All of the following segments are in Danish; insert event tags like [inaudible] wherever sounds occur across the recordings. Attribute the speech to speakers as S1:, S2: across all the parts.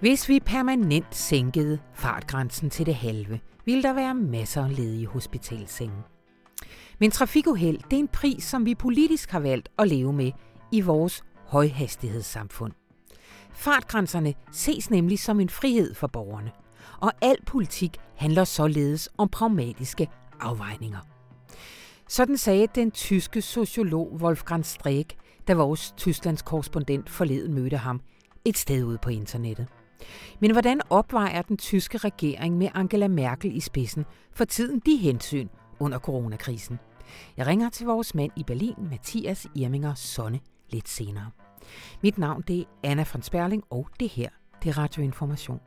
S1: Hvis vi permanent sænkede fartgrænsen til det halve, ville der være masser af ledige hospitalsenge. Men trafikuheld det er en pris, som vi politisk har valgt at leve med i vores højhastighedssamfund. Fartgrænserne ses nemlig som en frihed for borgerne, og al politik handler således om pragmatiske afvejninger. Sådan sagde den tyske sociolog Wolfgang Streeck, da vores Tysklands korrespondent forleden mødte ham et sted ude på internettet. Men hvordan opvejer den tyske regering med Angela Merkel i spidsen for tiden de hensyn under coronakrisen? Jeg ringer til vores mand i Berlin, Mathias Irminger Sonne, lidt senere. Mit navn det er Anna von Sperling, og det her det er Radioinformation.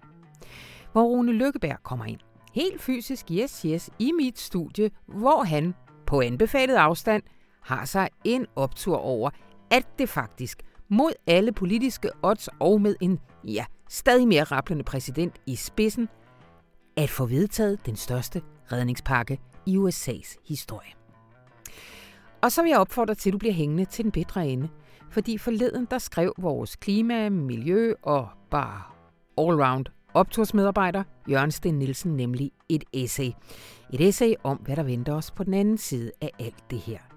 S1: Hvor Rune Lykkeberg kommer ind. Helt fysisk, yes, yes, i mit studie, hvor han på anbefalet afstand har sig en optur over, at det faktisk mod alle politiske odds og med en, ja, stadig mere rapplende præsident i spidsen, at få vedtaget den største redningspakke i USA's historie. Og så vil jeg opfordre til, at du bliver hængende til den bedre ende, fordi forleden der skrev vores klima, miljø og bare allround optursmedarbejder Jørgen Sten Nielsen nemlig et essay. Et essay om, hvad der venter os på den anden side af alt det her.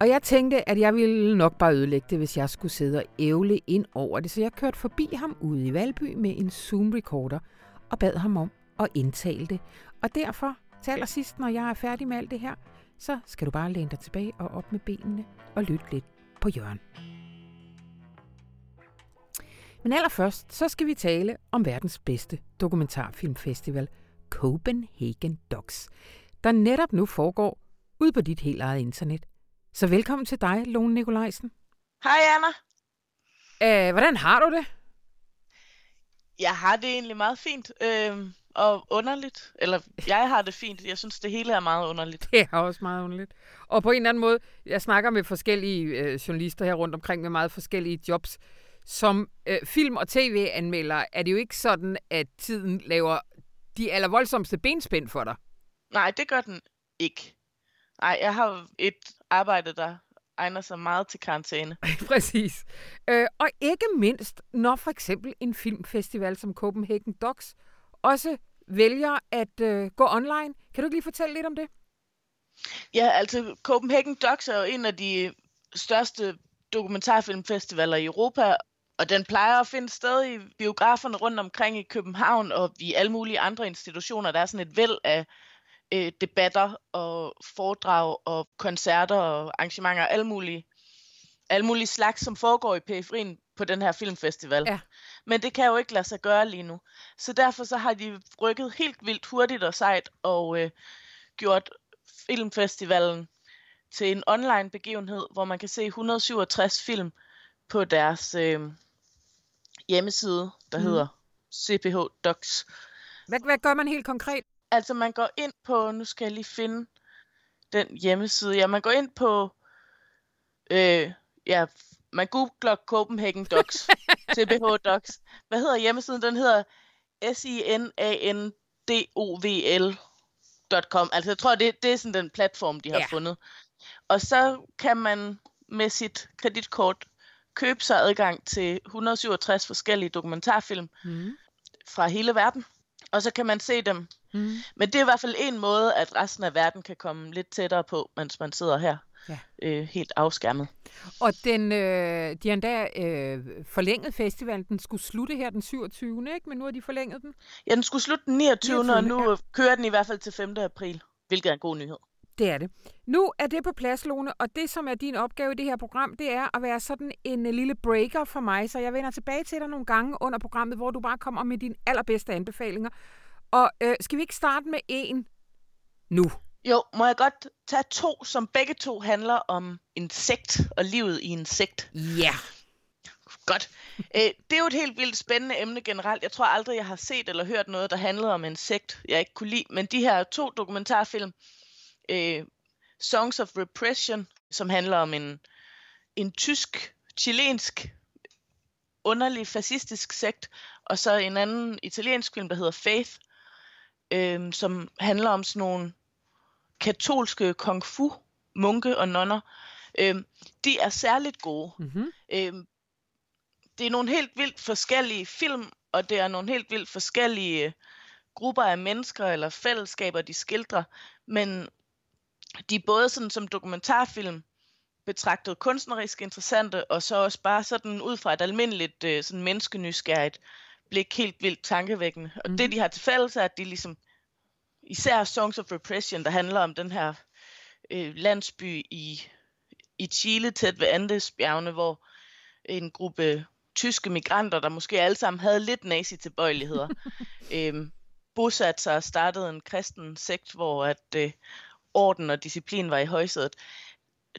S1: Og jeg tænkte, at jeg ville nok bare ødelægge det, hvis jeg skulle sidde og ævle ind over det, så jeg kørte forbi ham ude i Valby med en Zoom-recorder og bad ham om at indtale det. Og derfor, til allersidst, når jeg er færdig med alt det her, så skal du bare læne dig tilbage og op med benene og lytte lidt på Jørgen. Men allerførst, så skal vi tale om verdens bedste dokumentarfilmfestival, Copenhagen Docs, der netop nu foregår ud på dit helt eget internet. Så velkommen til dig, Lone Nikolajsen.
S2: Hej Anna.
S1: Æh, hvordan har du det?
S2: Jeg har det egentlig meget fint øh, og underligt. Eller jeg har det fint. Jeg synes, det hele er meget underligt.
S1: Det er også meget underligt. Og på en eller anden måde, jeg snakker med forskellige øh, journalister her rundt omkring med meget forskellige jobs. Som øh, film- og tv-anmelder er det jo ikke sådan, at tiden laver de allervoldsomste benspænd for dig.
S2: Nej, det gør den ikke. Nej, jeg har et arbejde, der egner sig meget til karantæne. [laughs]
S1: Præcis. Øh, og ikke mindst, når for eksempel en filmfestival som Copenhagen Docs også vælger at øh, gå online. Kan du ikke lige fortælle lidt om det?
S2: Ja, altså Copenhagen Docs er jo en af de største dokumentarfilmfestivaler i Europa, og den plejer at finde sted i biograferne rundt omkring i København og i alle mulige andre institutioner. Der er sådan et væld af øh, debatter og foredrag og koncerter og arrangementer, alle mulige, alle mulige slags, som foregår i periferien på den her filmfestival.
S1: Ja.
S2: Men det kan jo ikke lade sig gøre lige nu. Så derfor så har de rykket helt vildt hurtigt og sejt og øh, gjort filmfestivalen til en online begivenhed, hvor man kan se 167 film på deres øh, hjemmeside, der mm. hedder CPH Docs.
S1: Hvad, hvad gør man helt konkret?
S2: Altså man går ind på, nu skal jeg lige finde den hjemmeside. Ja, man går ind på, øh, ja, man googler Copenhagen Docs, [laughs] CPH Docs. Hvad hedder hjemmesiden? Den hedder S-I-N-A-N-D-O-V-L.com. Altså jeg tror, det, det er sådan den platform, de har
S1: Ja.
S2: fundet. Og så kan man med sit kreditkort købe sig adgang til 167 forskellige dokumentarfilm
S1: Mm.
S2: fra hele verden. Og så kan man se dem.
S1: Mm.
S2: Men det er i hvert fald en måde, at resten af verden kan komme lidt tættere på, mens man sidder her
S1: Ja.
S2: øh, helt afskærmet.
S1: Og den, øh, de har endda øh, forlænget festivalen. Den skulle slutte her den 27. Ikke? Men nu har de forlænget den.
S2: Ja, den skulle slutte den 29. 29 og
S1: 29.,
S2: nu kører den i hvert fald til 5. april, hvilket er en god nyhed.
S1: Det er det. Nu er det på plads, Lone, og det, som er din opgave i det her program, det er at være sådan en øh, lille breaker for mig, så jeg vender tilbage til dig nogle gange under programmet, hvor du bare kommer med dine allerbedste anbefalinger. Og øh, skal vi ikke starte med en nu?
S2: Jo, må jeg godt tage to, som begge to handler om insekt og livet i en sekt.
S1: Ja.
S2: Godt. Æ, det er jo et helt vildt spændende emne generelt. Jeg tror aldrig, jeg har set eller hørt noget, der handlede om en sekt, jeg ikke kunne lide. Men de her to dokumentarfilm, øh, Songs of Repression, som handler om en, en tysk, chilensk, underlig fascistisk sekt, og så en anden italiensk film, der hedder Faith, øh, som handler om sådan nogle katolske kung fu munke og nonner. Øh, de er særligt gode.
S1: Mm-hmm.
S2: Øh, det er nogle helt vildt forskellige film, og det er nogle helt vildt forskellige grupper af mennesker eller fællesskaber, de skildrer, men de er både sådan som dokumentarfilm betragtet kunstnerisk interessante, og så også bare sådan ud fra et almindeligt øh, sådan menneskenysgerrigt blik helt vildt tankevækkende. Og mm. det, mhm. de har til fælles, er, at de ligesom, især Songs of Repression, der handler om den her øh, landsby i, i Chile, tæt ved Andesbjergene, hvor en gruppe tyske migranter, der måske alle sammen havde lidt nazi-tilbøjeligheder, [laughs] øh, bosatte sig og startede en kristen sekt, hvor at øh, orden og disciplin var i højsædet.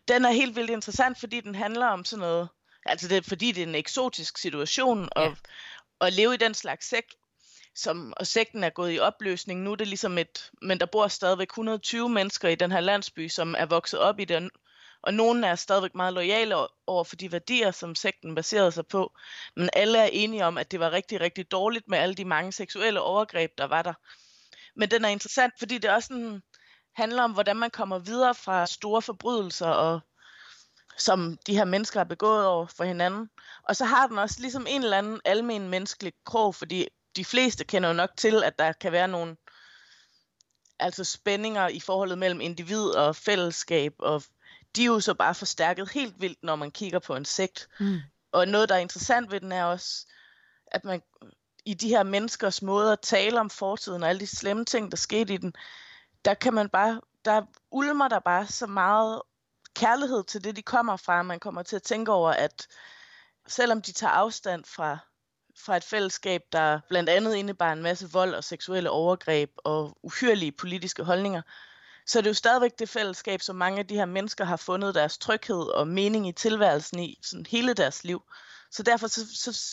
S2: Den er helt vildt interessant, fordi den handler om sådan noget, altså det fordi det er en eksotisk situation, og, ja at leve i den slags sekt, som, og sekten er gået i opløsning. Nu er det ligesom et, men der bor stadigvæk 120 mennesker i den her landsby, som er vokset op i den, og nogle er stadigvæk meget lojale over for de værdier, som sekten baserede sig på. Men alle er enige om, at det var rigtig, rigtig dårligt med alle de mange seksuelle overgreb, der var der. Men den er interessant, fordi det også sådan, handler om, hvordan man kommer videre fra store forbrydelser og som de her mennesker har begået over for hinanden. Og så har den også ligesom en eller anden almen menneskelig krog, fordi de fleste kender jo nok til, at der kan være nogle altså spændinger i forholdet mellem individ og fællesskab, og de er jo så bare forstærket helt vildt, når man kigger på en sekt. Mm. Og noget, der er interessant ved den, er også, at man i de her menneskers måde at tale om fortiden og alle de slemme ting, der skete i den, der kan man bare, der ulmer der bare så meget kærlighed til det, de kommer fra. Man kommer til at tænke over, at selvom de tager afstand fra, fra et fællesskab, der blandt andet indebar en masse vold og seksuelle overgreb og uhyrelige politiske holdninger, så er det jo stadigvæk det fællesskab, som mange af de her mennesker har fundet deres tryghed og mening i tilværelsen i sådan hele deres liv. Så derfor så, så,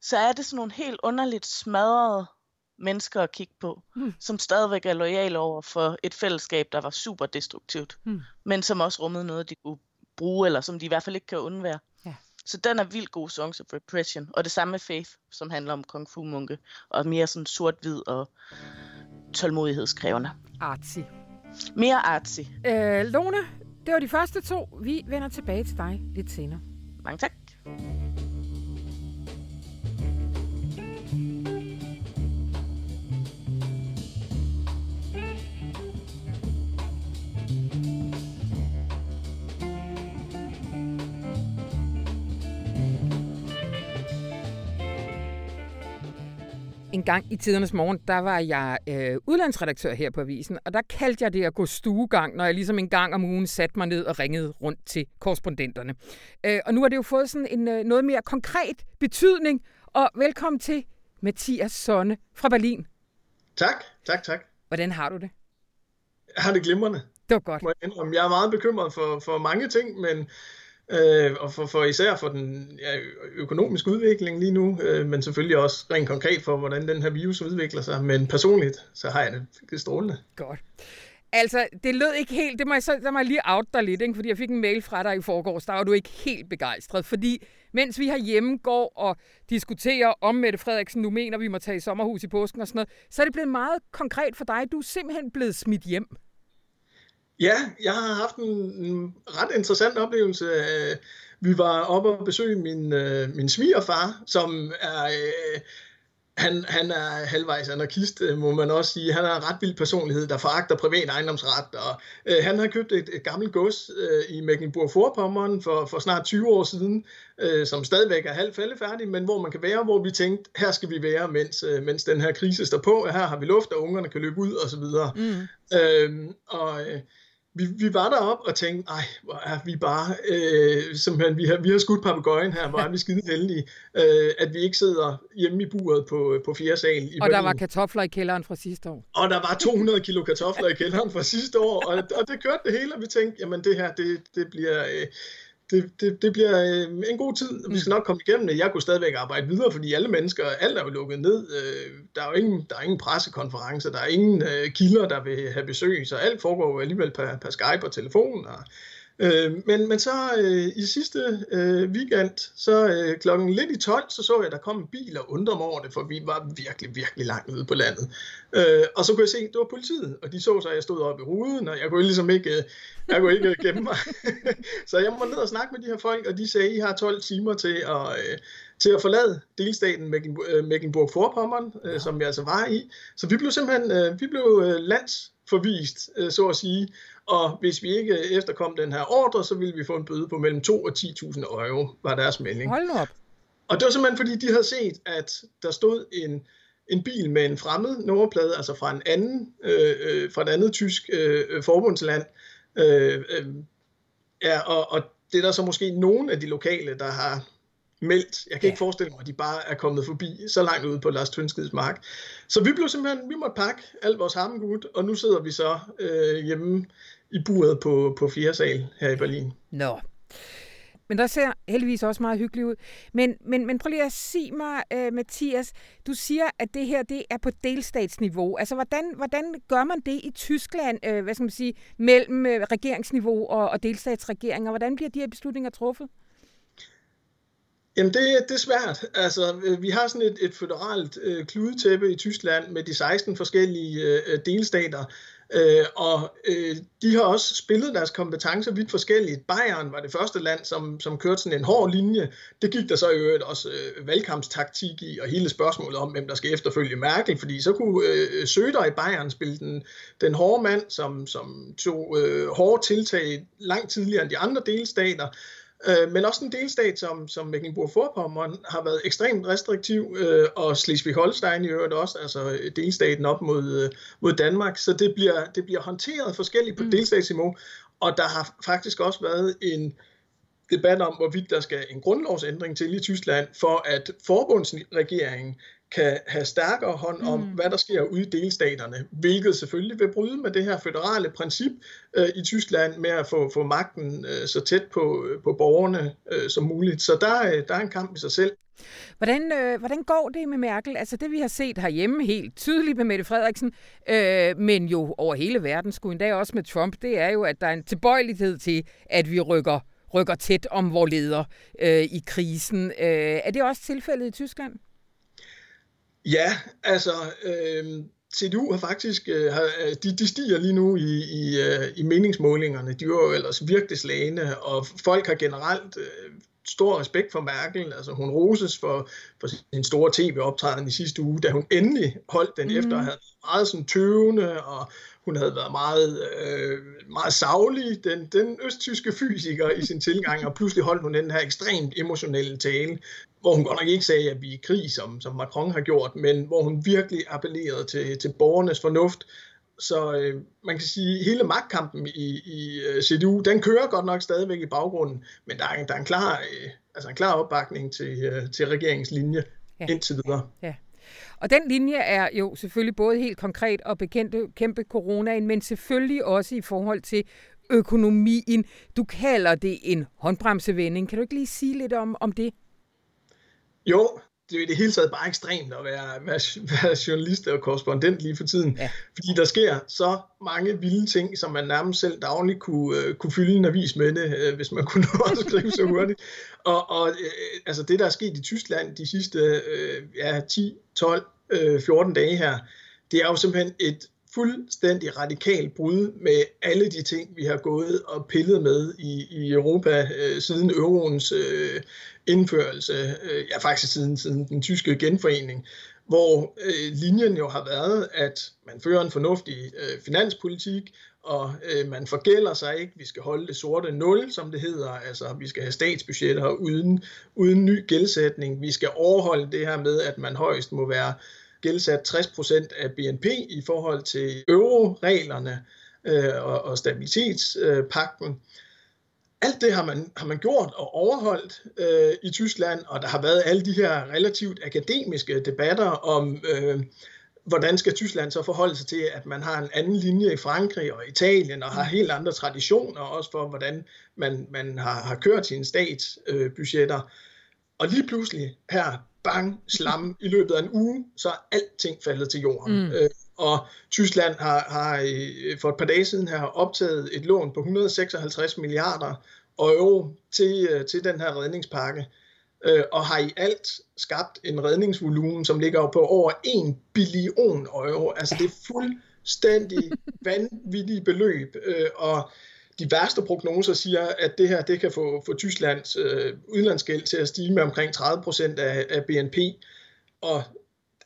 S2: så er det sådan nogle helt underligt smadrede mennesker at kigge på, mm. som stadigvæk er lojale over for et fællesskab, der var super destruktivt, mm. men som også rummede noget, de kunne bruge, eller som de i hvert fald ikke kan undvære. Ja. Så den er vildt god Songs of Repression. Og det samme med Faith, som handler om kung fu munke, og mere sådan sort-hvid og tålmodighedskrævende.
S1: Artsy.
S2: Mere artsy.
S1: Øh, Lone, det var de første to. Vi vender tilbage til dig lidt senere.
S2: Mange tak.
S1: En gang i tidernes morgen, der var jeg øh, udlandsredaktør her på avisen, og der kaldte jeg det at gå stuegang, når jeg ligesom en gang om ugen satte mig ned og ringede rundt til korrespondenterne. Øh, og nu har det jo fået sådan en øh, noget mere konkret betydning, og velkommen til Mathias Sonne fra Berlin.
S3: Tak, tak, tak.
S1: Hvordan har du det?
S3: Jeg har det glimrende.
S1: Det var godt.
S3: Jeg er meget bekymret for, for mange ting, men øh, og for, for især for den ja, økonomiske udvikling lige nu, øh, men selvfølgelig også rent konkret for, hvordan den her virus udvikler sig. Men personligt, så har jeg det, det strålende.
S1: Godt. Altså, det lød ikke helt, det må jeg, så, der må jeg lige out dig lidt, ikke? fordi jeg fik en mail fra dig i forgårs, der var du ikke helt begejstret, fordi mens vi herhjemme går og diskuterer om Mette Frederiksen nu mener, vi må tage i sommerhus i påsken og sådan noget, så er det blevet meget konkret for dig. Du er simpelthen blevet smidt hjem.
S3: Ja, jeg har haft en, ret interessant oplevelse. Vi var oppe og besøge min, øh, min svigerfar, som er... Øh, han, han er halvvejs anarkist, øh, må man også sige. Han har en ret vild personlighed, der foragter privat ejendomsret. Og, øh, han har købt et, et gammelt gods øh, i Mecklenburg-Vorpommern for, for snart 20 år siden, øh, som stadigvæk er halvt faldefærdig, men hvor man kan være, hvor vi tænkte, her skal vi være, mens, øh, mens den her krise står på. Her har vi luft, og ungerne kan løbe ud, og så videre. Mm. Øh, og... Øh, vi, vi var derop og tænkte, ej, hvor er vi bare, øh, simpelthen, vi har, vi har skudt papegøjen her, hvor er vi skide heldige, øh, at vi ikke sidder hjemme i buret på, på fjerde sal i
S1: Og Berlin. der var kartofler i kælderen fra sidste år.
S3: Og der var 200 kilo kartofler i kælderen fra sidste år, og, og det kørte det hele, og vi tænkte, jamen det her, det, det bliver... Øh, det, det, det bliver øh, en god tid, og vi skal nok komme igennem det. Jeg kunne stadigvæk arbejde videre, fordi alle mennesker, alt er jo lukket ned. Øh, der er jo ingen, der er ingen pressekonferencer, der er ingen øh, kilder, der vil have besøg, så alt foregår jo alligevel per, per Skype og telefon. Og, Øh, men, men så øh, i sidste øh, weekend, så øh, klokken lidt i 12, så så jeg, at der kom en bil og undrede mig over det, for vi var virkelig, virkelig langt ude på landet. Øh, og så kunne jeg se, at det var politiet, og de så så, at jeg stod oppe i ruden, og jeg kunne ligesom ikke, øh, jeg kunne ikke øh, gemme mig. [laughs] så jeg må ned og snakke med de her folk, og de sagde, at I har 12 timer til at, øh, til at forlade delstaten Mecklenburg-Vorpommern, ja. som vi altså var i. Så vi blev simpelthen vi blev landsforvist, så at sige, og hvis vi ikke efterkom den her ordre, så ville vi få en bøde på mellem 2 og 10.000 euro, var deres melding.
S1: Hold op.
S3: Og det var simpelthen fordi, de havde set, at der stod en, en bil med en fremmed nummerplade, altså fra en anden, øh, øh, fra et andet tysk øh, forbundsland. Øh, øh, ja, og, og det er der så måske nogle af de lokale, der har meldt. Jeg kan ja. ikke forestille mig, at de bare er kommet forbi så langt ude på Lars Tønskeds mark. Så vi blev simpelthen, vi måtte pakke alt vores hammegud, og nu sidder vi så øh, hjemme i buret på, på fjerde sal her i Berlin.
S1: Nå, men der ser heldigvis også meget hyggeligt ud. Men, men, men prøv lige at sige mig, uh, Mathias, du siger, at det her det er på delstatsniveau. Altså, hvordan, hvordan gør man det i Tyskland, uh, hvad skal man sige, mellem uh, regeringsniveau og, og delstatsregeringer? Hvordan bliver de her beslutninger truffet?
S3: Jamen, det, det er svært. Altså, øh, vi har sådan et, et føderalt øh, kludetæppe i Tyskland med de 16 forskellige øh, delstater, Øh, og øh, de har også spillet deres kompetencer vidt forskelligt. Bayern var det første land, som, som kørte sådan en hård linje. Det gik der så i øvrigt også øh, valgkampstaktik i, og hele spørgsmålet om, hvem der skal efterfølge Merkel, fordi så kunne øh, Søder i Bayern spille den, den hårde mand, som, som tog øh, hårde tiltag langt tidligere end de andre delstater. Øh, men også en delstat som, som Mecklenburg-Vorpommern har været ekstremt restriktiv, øh, og Slesvig-Holstein i øvrigt også, altså delstaten op mod, øh, mod Danmark, så det bliver, det bliver håndteret forskelligt på mm. delstatsniveau, og der har faktisk også været en debat om, hvorvidt der skal en grundlovsændring til i Tyskland, for at forbundsregeringen kan have stærkere hånd om, mm. hvad der sker ude i delstaterne, hvilket selvfølgelig vil bryde med det her føderale princip øh, i Tyskland med at få, få magten øh, så tæt på, på borgerne øh, som muligt. Så der, øh, der er en kamp i sig selv.
S1: Hvordan, øh, hvordan går det med Merkel? Altså det, vi har set herhjemme helt tydeligt med Mette Frederiksen, øh, men jo over hele verden, skulle endda også med Trump, det er jo, at der er en tilbøjelighed til, at vi rykker rykker tæt om vores leder øh, i krisen. Øh, er det også tilfældet i Tyskland?
S3: Ja, altså øh, CDU har faktisk, øh, har, de, de stiger lige nu i, i, øh, i meningsmålingerne. De var jo ellers virkelig slagende, og folk har generelt øh, stor respekt for Merkel. Altså hun roses for, for sin store tv-optræden i sidste uge, da hun endelig holdt den mm. efter at have meget sådan tøvende og hun havde været meget, øh, meget savlig, den, den østtyske fysiker i sin tilgang, og pludselig holdt hun den her ekstremt emotionelle tale, hvor hun godt nok ikke sagde, at vi er i krig, som, som Macron har gjort, men hvor hun virkelig appellerede til, til borgernes fornuft. Så øh, man kan sige, at hele magtkampen i, i øh, CDU, den kører godt nok stadigvæk i baggrunden, men der er, der er en, klar, øh, altså en klar opbakning til, øh, til regeringens linje ja. indtil videre.
S1: Ja. Og den linje er jo selvfølgelig både helt konkret og bekendte kæmpe coronaen, men selvfølgelig også i forhold til økonomien. Du kalder det en håndbremsevending. Kan du ikke lige sige lidt om, om det?
S3: Jo, det er i det hele taget bare ekstremt at være, være, være journalist og korrespondent lige for tiden. Ja. Fordi der sker så mange vilde ting, som man nærmest selv dagligt kunne, uh, kunne fylde en avis med det, uh, hvis man kunne [laughs] nå at skrive så hurtigt. Og, og uh, altså det, der er sket i Tyskland de sidste ja, 10, 12, øh, 14 dage her, det er jo simpelthen et fuldstændig radikalt brud med alle de ting, vi har gået og pillet med i, i Europa øh, siden euroens øh, indførelse, øh, ja faktisk siden, siden den tyske genforening, hvor øh, linjen jo har været, at man fører en fornuftig øh, finanspolitik, og øh, man forgælder sig ikke. Vi skal holde det sorte nul, som det hedder. Altså, vi skal have statsbudgetter uden, uden ny gældsætning. Vi skal overholde det her med, at man højst må være gældsat 60% af BNP i forhold til euroreglerne øh, og, og stabilitetspakten. Øh, alt det har man, har man gjort og overholdt øh, i Tyskland, og der har været alle de her relativt akademiske debatter om, øh, hvordan skal Tyskland så forholde sig til, at man har en anden linje i Frankrig og Italien, og har helt andre traditioner også for, hvordan man, man har, har kørt sine statsbudgetter. Øh, og lige pludselig her, bang, slam, i løbet af en uge, så er alting faldet til jorden. Mm. Øh, og Tyskland har, har for et par dage siden her optaget et lån på 156 milliarder euro til, øh, til den her redningspakke, øh, og har i alt skabt en redningsvolumen, som ligger på over 1 billion euro. Altså det er fuldstændig [laughs] vanvittige beløb, øh, og de værste prognoser siger, at det her det kan få, få Tysklands øh, udlandsgæld til at stige med omkring 30 procent af, af BNP, og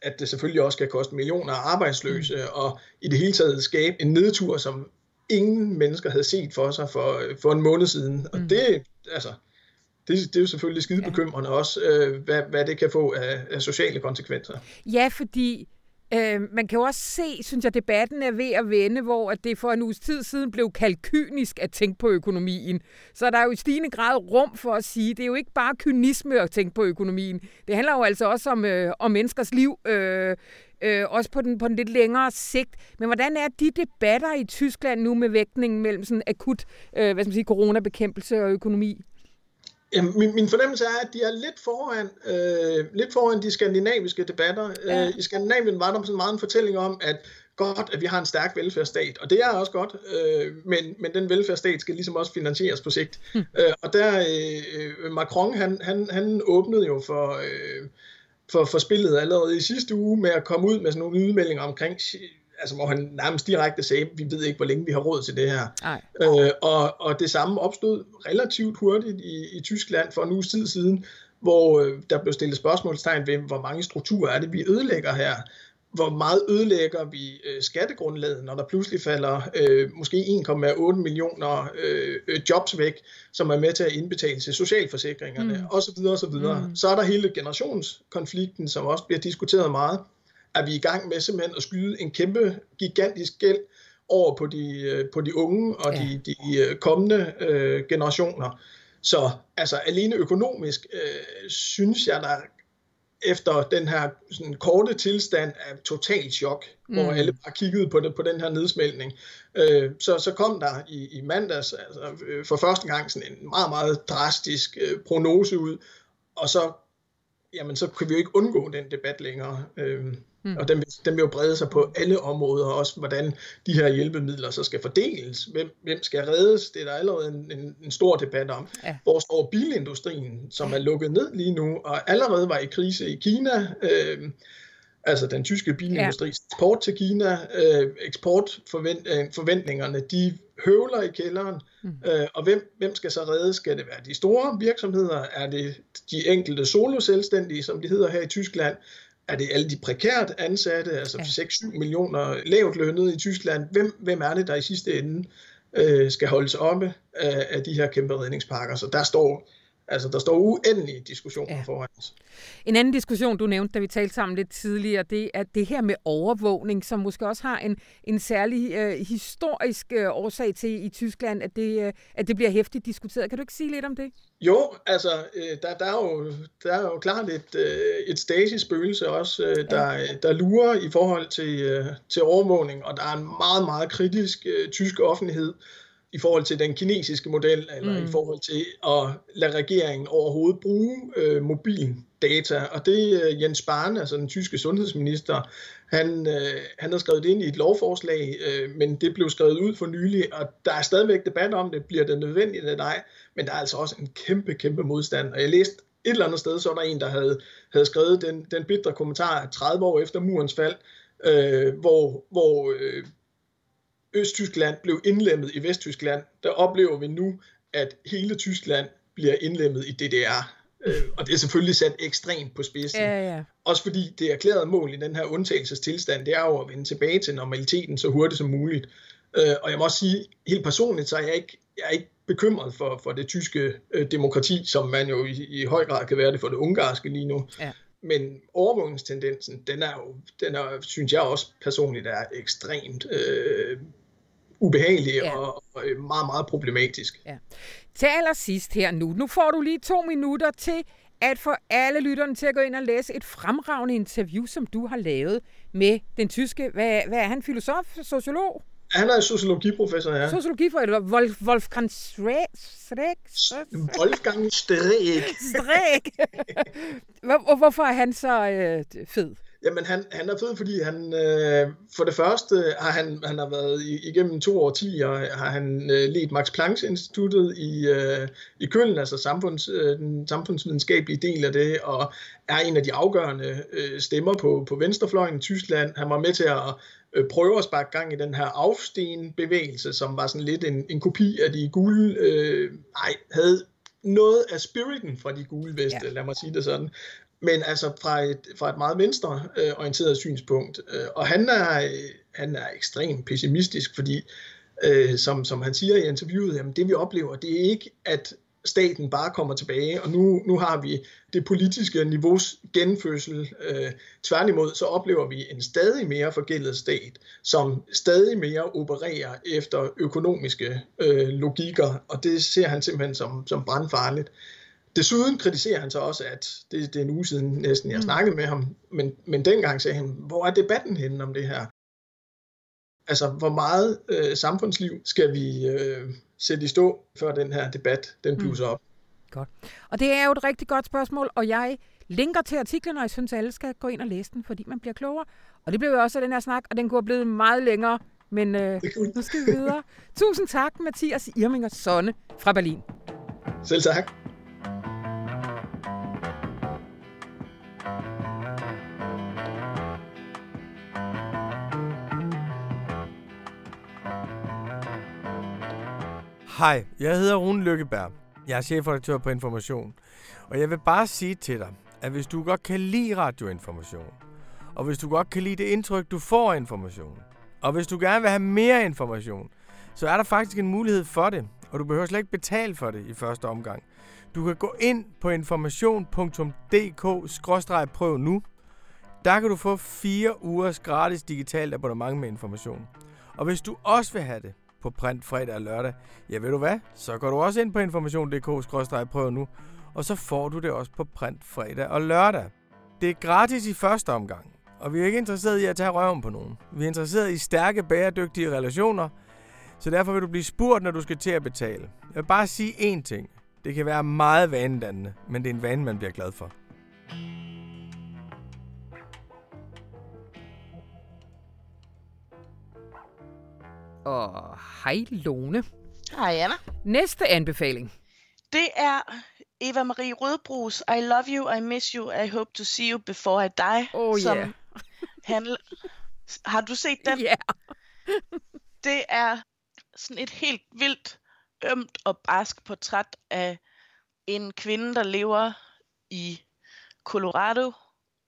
S3: at det selvfølgelig også kan koste millioner af arbejdsløse, mm. og i det hele taget skabe en nedtur, som ingen mennesker havde set for sig for, for en måned siden. Og mm. det, altså, det, det er jo selvfølgelig skide bekymrende ja. også, øh, hvad, hvad det kan få af, af sociale konsekvenser.
S1: Ja, fordi Øh, man kan jo også se, synes jeg, debatten er ved at vende, hvor at det for en uges tid siden blev kalkynisk at tænke på økonomien. Så der er jo i stigende grad rum for at sige, det er jo ikke bare kynisme at tænke på økonomien. Det handler jo altså også om, øh, om menneskers liv, øh, øh, også på den, på den lidt længere sigt. Men hvordan er de debatter i Tyskland nu med vægtningen mellem sådan akut øh, hvad skal man sige, coronabekæmpelse og økonomi?
S3: Jamen, min, min fornemmelse er, at de er lidt foran, øh, lidt foran de skandinaviske debatter. Ja. Øh, I Skandinavien var der sådan meget en fortælling om, at godt, at vi har en stærk velfærdsstat, og det er også godt, øh, men, men den velfærdsstat skal ligesom også finansieres på sigt. Hmm. Øh, og der, øh, Macron, han, han, han åbnede jo for, øh, for, for spillet allerede i sidste uge med at komme ud med sådan nogle udmeldinger omkring altså hvor han nærmest direkte sagde, vi ved ikke, hvor længe vi har råd til det her. Øh, og, og det samme opstod relativt hurtigt i, i Tyskland for en uges tid siden, hvor øh, der blev stillet spørgsmålstegn ved, hvor mange strukturer er det, vi ødelægger her. Hvor meget ødelægger vi øh, skattegrundlaget, når der pludselig falder øh, måske 1,8 millioner øh, øh, jobs væk, som er med til at indbetale til socialforsikringerne, mm. osv. osv. Mm. Så er der hele generationskonflikten, som også bliver diskuteret meget er vi i gang med simpelthen at skyde en kæmpe, gigantisk gæld over på de, øh, på de unge og ja. de, de øh, kommende øh, generationer. Så altså alene økonomisk øh, synes jeg, der efter den her sådan, korte tilstand af total chok, mm. hvor alle bare kiggede på, det, på den her nedsmeltning, øh, så, så kom der i, i mandags altså, øh, for første gang sådan en meget, meget drastisk øh, prognose ud, og så, jamen, så kan vi jo ikke undgå den debat længere. Øh, Mm. Og den, den vil jo brede sig på alle områder, også hvordan de her hjælpemidler så skal fordeles. Hvem, hvem skal reddes? Det er der allerede en, en, en stor debat om. Ja. Hvor står bilindustrien, som er lukket ned lige nu, og allerede var i krise i Kina. Øh, altså den tyske bilindustris ja. eksport til Kina, øh, eksportforventningerne, de høvler i kælderen, mm. øh, og hvem, hvem skal så redde? Skal det være de store virksomheder? Er det de enkelte soloselvstændige, som de hedder her i Tyskland? Er det alle de prekært ansatte, altså ja. 6-7 millioner lavt lønnede i Tyskland? Hvem, hvem er det, der i sidste ende øh, skal holdes oppe af, af de her kæmpe redningspakker? Så der står Altså, der står uendelige diskussioner ja. foran os.
S1: En anden diskussion, du nævnte, da vi talte sammen lidt tidligere, det er det her med overvågning, som måske også har en, en særlig øh, historisk øh, årsag til i Tyskland, at det, øh, at det bliver hæftigt diskuteret. Kan du ikke sige lidt om det?
S3: Jo, altså, øh, der, der, er jo, der er jo klart et, øh, et stasi-spøgelse også, øh, der, ja. der lurer i forhold til, øh, til overvågning, og der er en meget, meget kritisk øh, tysk offentlighed, i forhold til den kinesiske model, eller mm. i forhold til at lade regeringen overhovedet bruge øh, mobildata. Og det øh, Jens Spahn, altså den tyske sundhedsminister, han, øh, han har skrevet det ind i et lovforslag, øh, men det blev skrevet ud for nylig, og der er stadigvæk debat om det, bliver det nødvendigt eller ej, men der er altså også en kæmpe, kæmpe modstand. Og jeg læste et eller andet sted, så var der en, der havde, havde skrevet den, den bitre kommentar 30 år efter murens fald, øh, hvor, hvor øh, Østtyskland blev indlemmet i Vesttyskland, der oplever vi nu, at hele Tyskland bliver indlemmet i DDR. Øh, og det er selvfølgelig sat ekstremt på spidsen.
S1: Ja, ja.
S3: Også fordi det erklærede mål i den her undtagelsestilstand, det er jo at vende tilbage til normaliteten så hurtigt som muligt. Øh, og jeg må også sige, helt personligt, så er jeg ikke, jeg er ikke bekymret for, for det tyske øh, demokrati, som man jo i, i høj grad kan være det for det ungarske lige nu. Ja. Men overvågningstendensen, den er jo, den er, synes jeg også personligt er ekstremt øh, ubehagelig ja. og, og meget, meget problematisk. Ja.
S1: Til allersidst her nu, nu får du lige to minutter til at få alle lytterne til at gå ind og læse et fremragende interview, som du har lavet med den tyske, hvad, hvad er han, filosof, sociolog?
S3: Han er sociologiprofessor, ja.
S1: Sociologiprofessor, Wolf, Wolfgang Streeck.
S3: Wolfgang. Streeck. [laughs]
S1: Hvor, hvorfor er han så øh, fed?
S3: Jamen, han, han er fed, fordi han øh, for det første har han, han har været i, igennem to årtier, har han øh, ledt Max Planck Instituttet i, øh, i Køln, altså samfunds, øh, den samfundsvidenskabelige del af det, og er en af de afgørende øh, stemmer på, på venstrefløjen i Tyskland. Han var med til at øh, prøve at sparke gang i den her Aufstehen-bevægelse, som var sådan lidt en, en kopi af de gule, øh, nej, havde noget af spiriten fra de gule veste, ja. lad mig sige det sådan. Men altså fra et, fra et meget venstreorienteret øh, synspunkt. Øh, og han er, øh, han er ekstremt pessimistisk, fordi øh, som, som han siger i interviewet, jamen det vi oplever, det er ikke, at staten bare kommer tilbage, og nu, nu har vi det politiske niveaus genfødsel. Øh, tværtimod så oplever vi en stadig mere forgældet stat, som stadig mere opererer efter økonomiske øh, logikker, og det ser han simpelthen som, som brandfarligt. Desuden kritiserer han så også, at det, det er en uge siden næsten, jeg mm. snakkede med ham, men, men dengang sagde han, hvor er debatten henne om det her? Altså, hvor meget øh, samfundsliv skal vi øh, sætte i stå, før den her debat den bluser mm. op?
S1: Godt. Og det er jo et rigtig godt spørgsmål, og jeg linker til artiklen, og jeg synes, at alle skal gå ind og læse den, fordi man bliver klogere. Og det blev jo også af den her snak, og den kunne have blevet meget længere, men øh, nu skal vi videre. [laughs] Tusind tak, Mathias Irminger Sonne fra Berlin.
S3: Selv tak.
S4: Hej, jeg hedder Rune Lykkeberg. Jeg er chefredaktør på Information. Og jeg vil bare sige til dig, at hvis du godt kan lide radioinformation, og hvis du godt kan lide det indtryk, du får af information, og hvis du gerne vil have mere information, så er der faktisk en mulighed for det, og du behøver slet ikke betale for det i første omgang. Du kan gå ind på information.dk-prøv nu. Der kan du få fire ugers gratis digitalt abonnement med information. Og hvis du også vil have det, på print fredag og lørdag, ja ved du hvad, så går du også ind på information.dk-prøv nu, og så får du det også på print fredag og lørdag. Det er gratis i første omgang, og vi er ikke interesseret i at tage røven på nogen. Vi er interesseret i stærke, bæredygtige relationer, så derfor vil du blive spurgt, når du skal til at betale. Jeg vil bare sige én ting. Det kan være meget vanedannende, men det er en vane, man bliver glad for.
S1: Og hej Lone.
S2: Hej Anna.
S1: Næste anbefaling.
S2: Det er Eva Marie Rødbros I Love You, I Miss You, I Hope to See You Before I Die.
S1: Oh
S2: som
S1: yeah.
S2: handler... Har du set den?
S1: Ja. Yeah. [laughs]
S2: det er sådan et helt vildt, ømt og barsk portræt af en kvinde, der lever i Colorado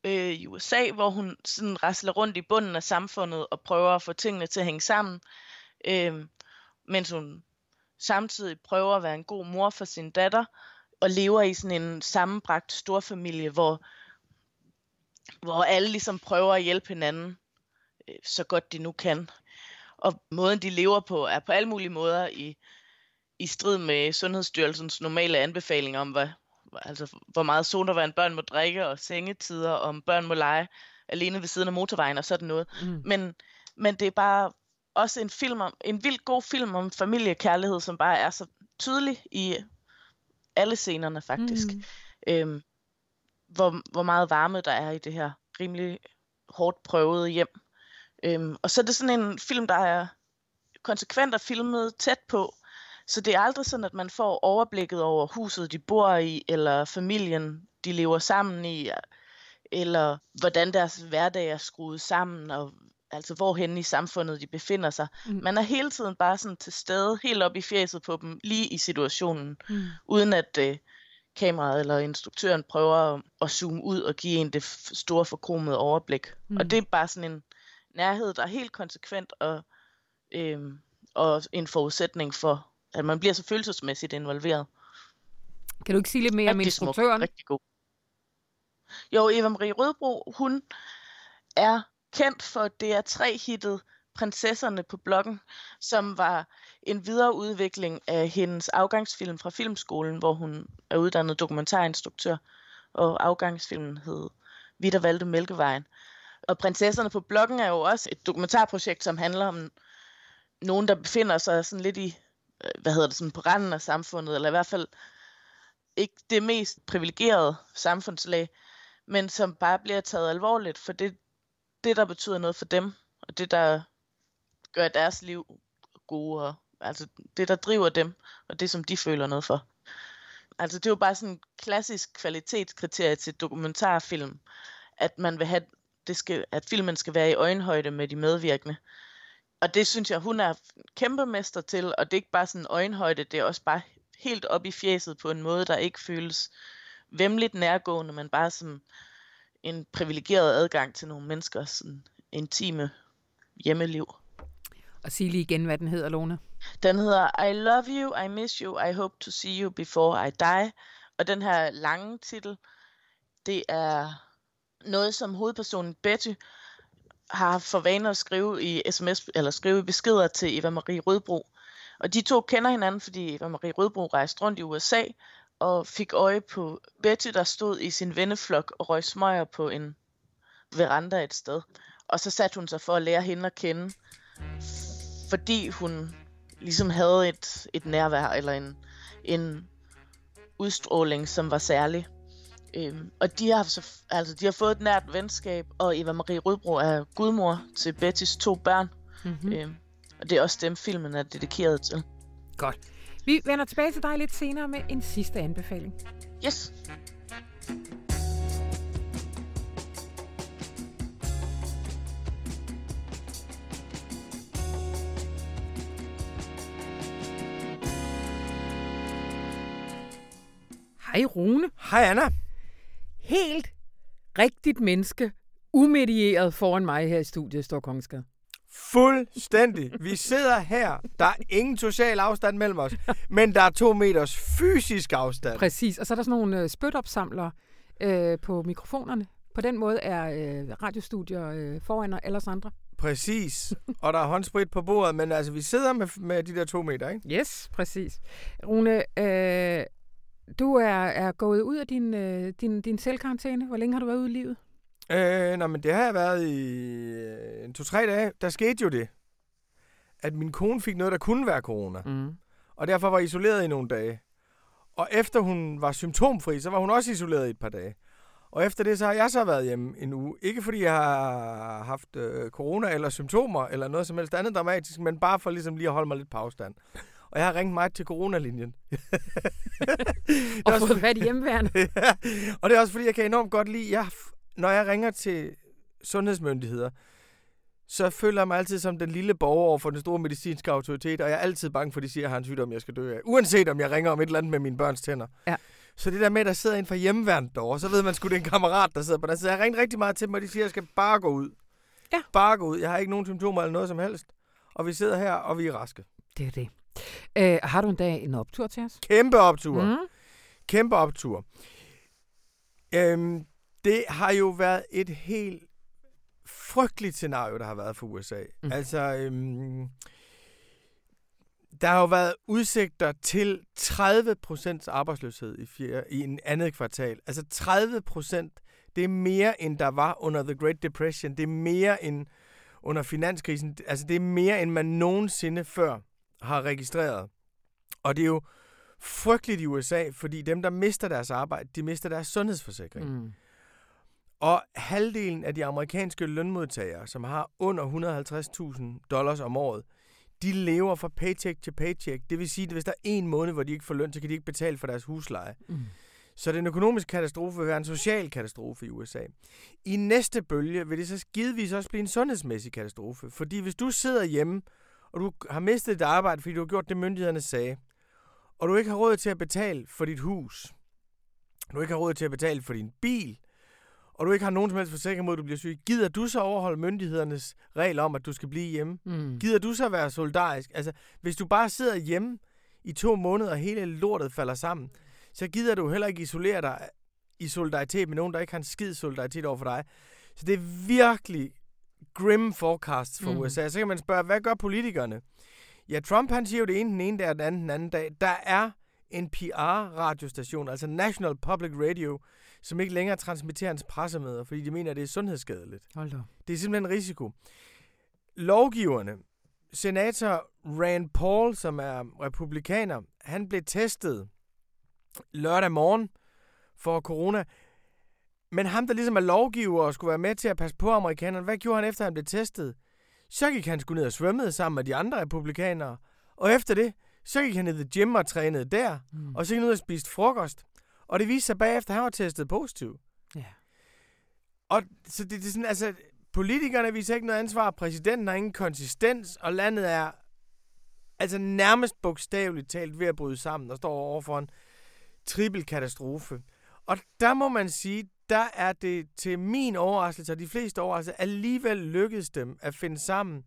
S2: øh, i USA, hvor hun sådan rasler rundt i bunden af samfundet og prøver at få tingene til at hænge sammen øh, mens hun samtidig prøver at være en god mor for sin datter, og lever i sådan en sammenbragt storfamilie, hvor, hvor alle ligesom prøver at hjælpe hinanden øh, så godt de nu kan. Og måden de lever på er på alle mulige måder i, i strid med Sundhedsstyrelsens normale anbefalinger om, hvad, altså, hvor meget sodavand børn må drikke, og sengetider, og om børn må lege alene ved siden af motorvejen og sådan noget. Mm. Men, men det er bare også en film om, en vildt god film om familiekærlighed, som bare er så tydelig i alle scenerne faktisk. Mm. Øhm, hvor, hvor meget varme der er i det her rimelig hårdt prøvede hjem. Øhm, og så er det sådan en film, der er konsekvent og filmet tæt på. Så det er aldrig sådan, at man får overblikket over huset, de bor i, eller familien, de lever sammen i, eller hvordan deres hverdag er skruet sammen, og altså hvorhen i samfundet de befinder sig. Mm. Man er hele tiden bare sådan til stede, helt op i fjeset på dem, lige i situationen, mm. uden at øh, kameraet eller instruktøren prøver at, zoome ud og give en det store forkromede overblik. Mm. Og det er bare sådan en nærhed, der er helt konsekvent og, øh, og en forudsætning for, at man bliver så følelsesmæssigt involveret.
S1: Kan du ikke sige lidt mere rigtig om instruktøren?
S2: Smuk, rigtig god. Jo, Eva Marie Rødbro, hun er kendt for DR3-hittet Prinsesserne på bloggen, som var en videreudvikling af hendes afgangsfilm fra filmskolen, hvor hun er uddannet dokumentarinstruktør, og afgangsfilmen hed Vi der valgte Mælkevejen. Og Prinsesserne på bloggen er jo også et dokumentarprojekt, som handler om nogen, der befinder sig sådan lidt i, øh, hvad hedder det, sådan på randen af samfundet, eller i hvert fald ikke det mest privilegerede samfundslag, men som bare bliver taget alvorligt for det, det, der betyder noget for dem, og det, der gør deres liv gode, og, altså det, der driver dem, og det, som de føler noget for. Altså det er jo bare sådan en klassisk kvalitetskriterie til dokumentarfilm, at man vil have det skal, at filmen skal være i øjenhøjde med de medvirkende. Og det synes jeg, hun er kæmpemester til, og det er ikke bare sådan øjenhøjde, det er også bare helt op i fjeset på en måde, der ikke føles vemmeligt nærgående, men bare som en privilegeret adgang til nogle menneskers sådan, intime hjemmeliv.
S1: Og sig lige igen, hvad den hedder, Lone.
S2: Den hedder I love you, I miss you, I hope to see you before I die. Og den her lange titel, det er noget, som hovedpersonen Betty har for vane at skrive i sms eller skrive beskeder til Eva Marie Rødbro. Og de to kender hinanden, fordi Eva Marie Rødbro rejste rundt i USA og fik øje på Betty, der stod i sin venneflok og røg smøger på en veranda et sted. Og så satte hun sig for at lære hende at kende, fordi hun ligesom havde et, et nærvær eller en, en udstråling, som var særlig. Øhm, og de har, så, altså, de har fået et nært venskab, og Eva Marie Rødbro er gudmor til Bettys to børn. Mm-hmm. Øhm, og det er også dem, filmen er dedikeret til.
S1: Godt. Vi vender tilbage til dig lidt senere med en sidste anbefaling.
S2: Yes.
S1: Hej Rune.
S4: Hej Anna.
S1: Helt rigtigt menneske, umedieret foran mig her i studiet Stor Kongsgade.
S4: Fuldstændig. Vi sidder her. Der er ingen social afstand mellem os, men der er to meters fysisk afstand.
S1: Præcis, og så er der sådan nogle øh, spytopsamlere øh, på mikrofonerne. På den måde er øh, radiostudier øh, foran alle os andre.
S4: Præcis. Og der er håndsprit på bordet, men altså, vi sidder med, med de der to meter, ikke?
S1: Yes, præcis. Rune, øh, du er, er gået ud af din, øh, din, din selvkarantæne. Hvor længe har du været ude i livet?
S4: Øh, nå, men det har jeg været i øh, en to-tre dage. Der skete jo det, at min kone fik noget, der kunne være corona.
S1: Mm.
S4: Og derfor var isoleret i nogle dage. Og efter hun var symptomfri, så var hun også isoleret i et par dage. Og efter det, så har jeg så været hjemme en uge. Ikke fordi jeg har haft øh, corona eller symptomer eller noget som helst andet dramatisk, men bare for ligesom lige at holde mig lidt på afstand. Og jeg har ringet mig til coronalinjen. [laughs]
S1: og fået fat i hjemmeværende. [laughs]
S4: ja, og det er også fordi, jeg kan enormt godt lide, jeg, når jeg ringer til sundhedsmyndigheder, så føler jeg mig altid som den lille borger over for den store medicinske autoritet, og jeg er altid bange for, at de siger, at jeg har en sygdom, jeg skal dø af. Uanset om jeg ringer om et eller andet med mine børns tænder.
S1: Ja.
S4: Så det der med, at der sidder en fra hjemmeværnet derovre, så ved man sgu, det er en kammerat, der sidder på der. Så jeg har ringet rigtig meget til dem, og de siger, at jeg skal bare gå ud.
S1: Ja.
S4: Bare gå ud. Jeg har ikke nogen symptomer eller noget som helst. Og vi sidder her, og vi er raske.
S1: Det er det. Øh, har du en dag en optur til os?
S4: Kæmpe optur.
S1: Mm.
S4: Kæmpe optur. Øhm, det har jo været et helt frygteligt scenario, der har været for USA. Mm. Altså, øhm, der har jo været udsigter til 30% arbejdsløshed i, fjerde, i en andet kvartal. Altså 30% det er mere, end der var under The Great Depression. Det er mere end under finanskrisen. Altså, det er mere, end man nogensinde før har registreret. Og det er jo frygteligt i USA, fordi dem, der mister deres arbejde, de mister deres sundhedsforsikring.
S1: Mm.
S4: Og halvdelen af de amerikanske lønmodtagere, som har under 150.000 dollars om året, de lever fra paycheck til paycheck. Det vil sige, at hvis der er en måned, hvor de ikke får løn, så kan de ikke betale for deres husleje.
S1: Mm.
S4: Så den økonomiske katastrofe vil være en social katastrofe i USA. I næste bølge vil det så givetvis også blive en sundhedsmæssig katastrofe. Fordi hvis du sidder hjemme, og du har mistet dit arbejde, fordi du har gjort det, myndighederne sagde, og du ikke har råd til at betale for dit hus, du ikke har råd til at betale for din bil, og du ikke har nogen som helst forsikring mod, at du bliver syg, gider du så overholde myndighedernes regler om, at du skal blive hjemme?
S1: Mm.
S4: Gider du så være solidarisk? Altså, hvis du bare sidder hjemme i to måneder, og hele lortet falder sammen, så gider du heller ikke isolere dig i solidaritet med nogen, der ikke har en skid solidaritet over for dig. Så det er virkelig grim forecasts for mm. USA. Så kan man spørge, hvad gør politikerne? Ja, Trump han siger jo det ene den ene dag, og den anden den anden dag. Der er en PR-radiostation, altså National Public Radio, som ikke længere transmitterer hans pressemøder, fordi de mener, at det er sundhedsskadeligt.
S1: Hold da.
S4: Det er simpelthen en risiko. Lovgiverne, senator Rand Paul, som er republikaner, han blev testet lørdag morgen for corona. Men ham, der ligesom er lovgiver og skulle være med til at passe på amerikanerne, hvad gjorde han efter, han blev testet? Så gik han sgu ned og svømmede sammen med de andre republikanere. Og efter det, så gik han ned i gym og trænede der. Mm. Og så gik han ud og spiste frokost. Og det viste sig bagefter, at han var testet positiv.
S1: Ja.
S4: Og så det, det er sådan, altså, politikerne viser ikke noget ansvar, præsidenten har ingen konsistens, og landet er altså nærmest bogstaveligt talt ved at bryde sammen og står over for en trippel katastrofe. Og der må man sige, der er det til min overraskelse, og de fleste overraskelser, alligevel lykkedes dem at finde sammen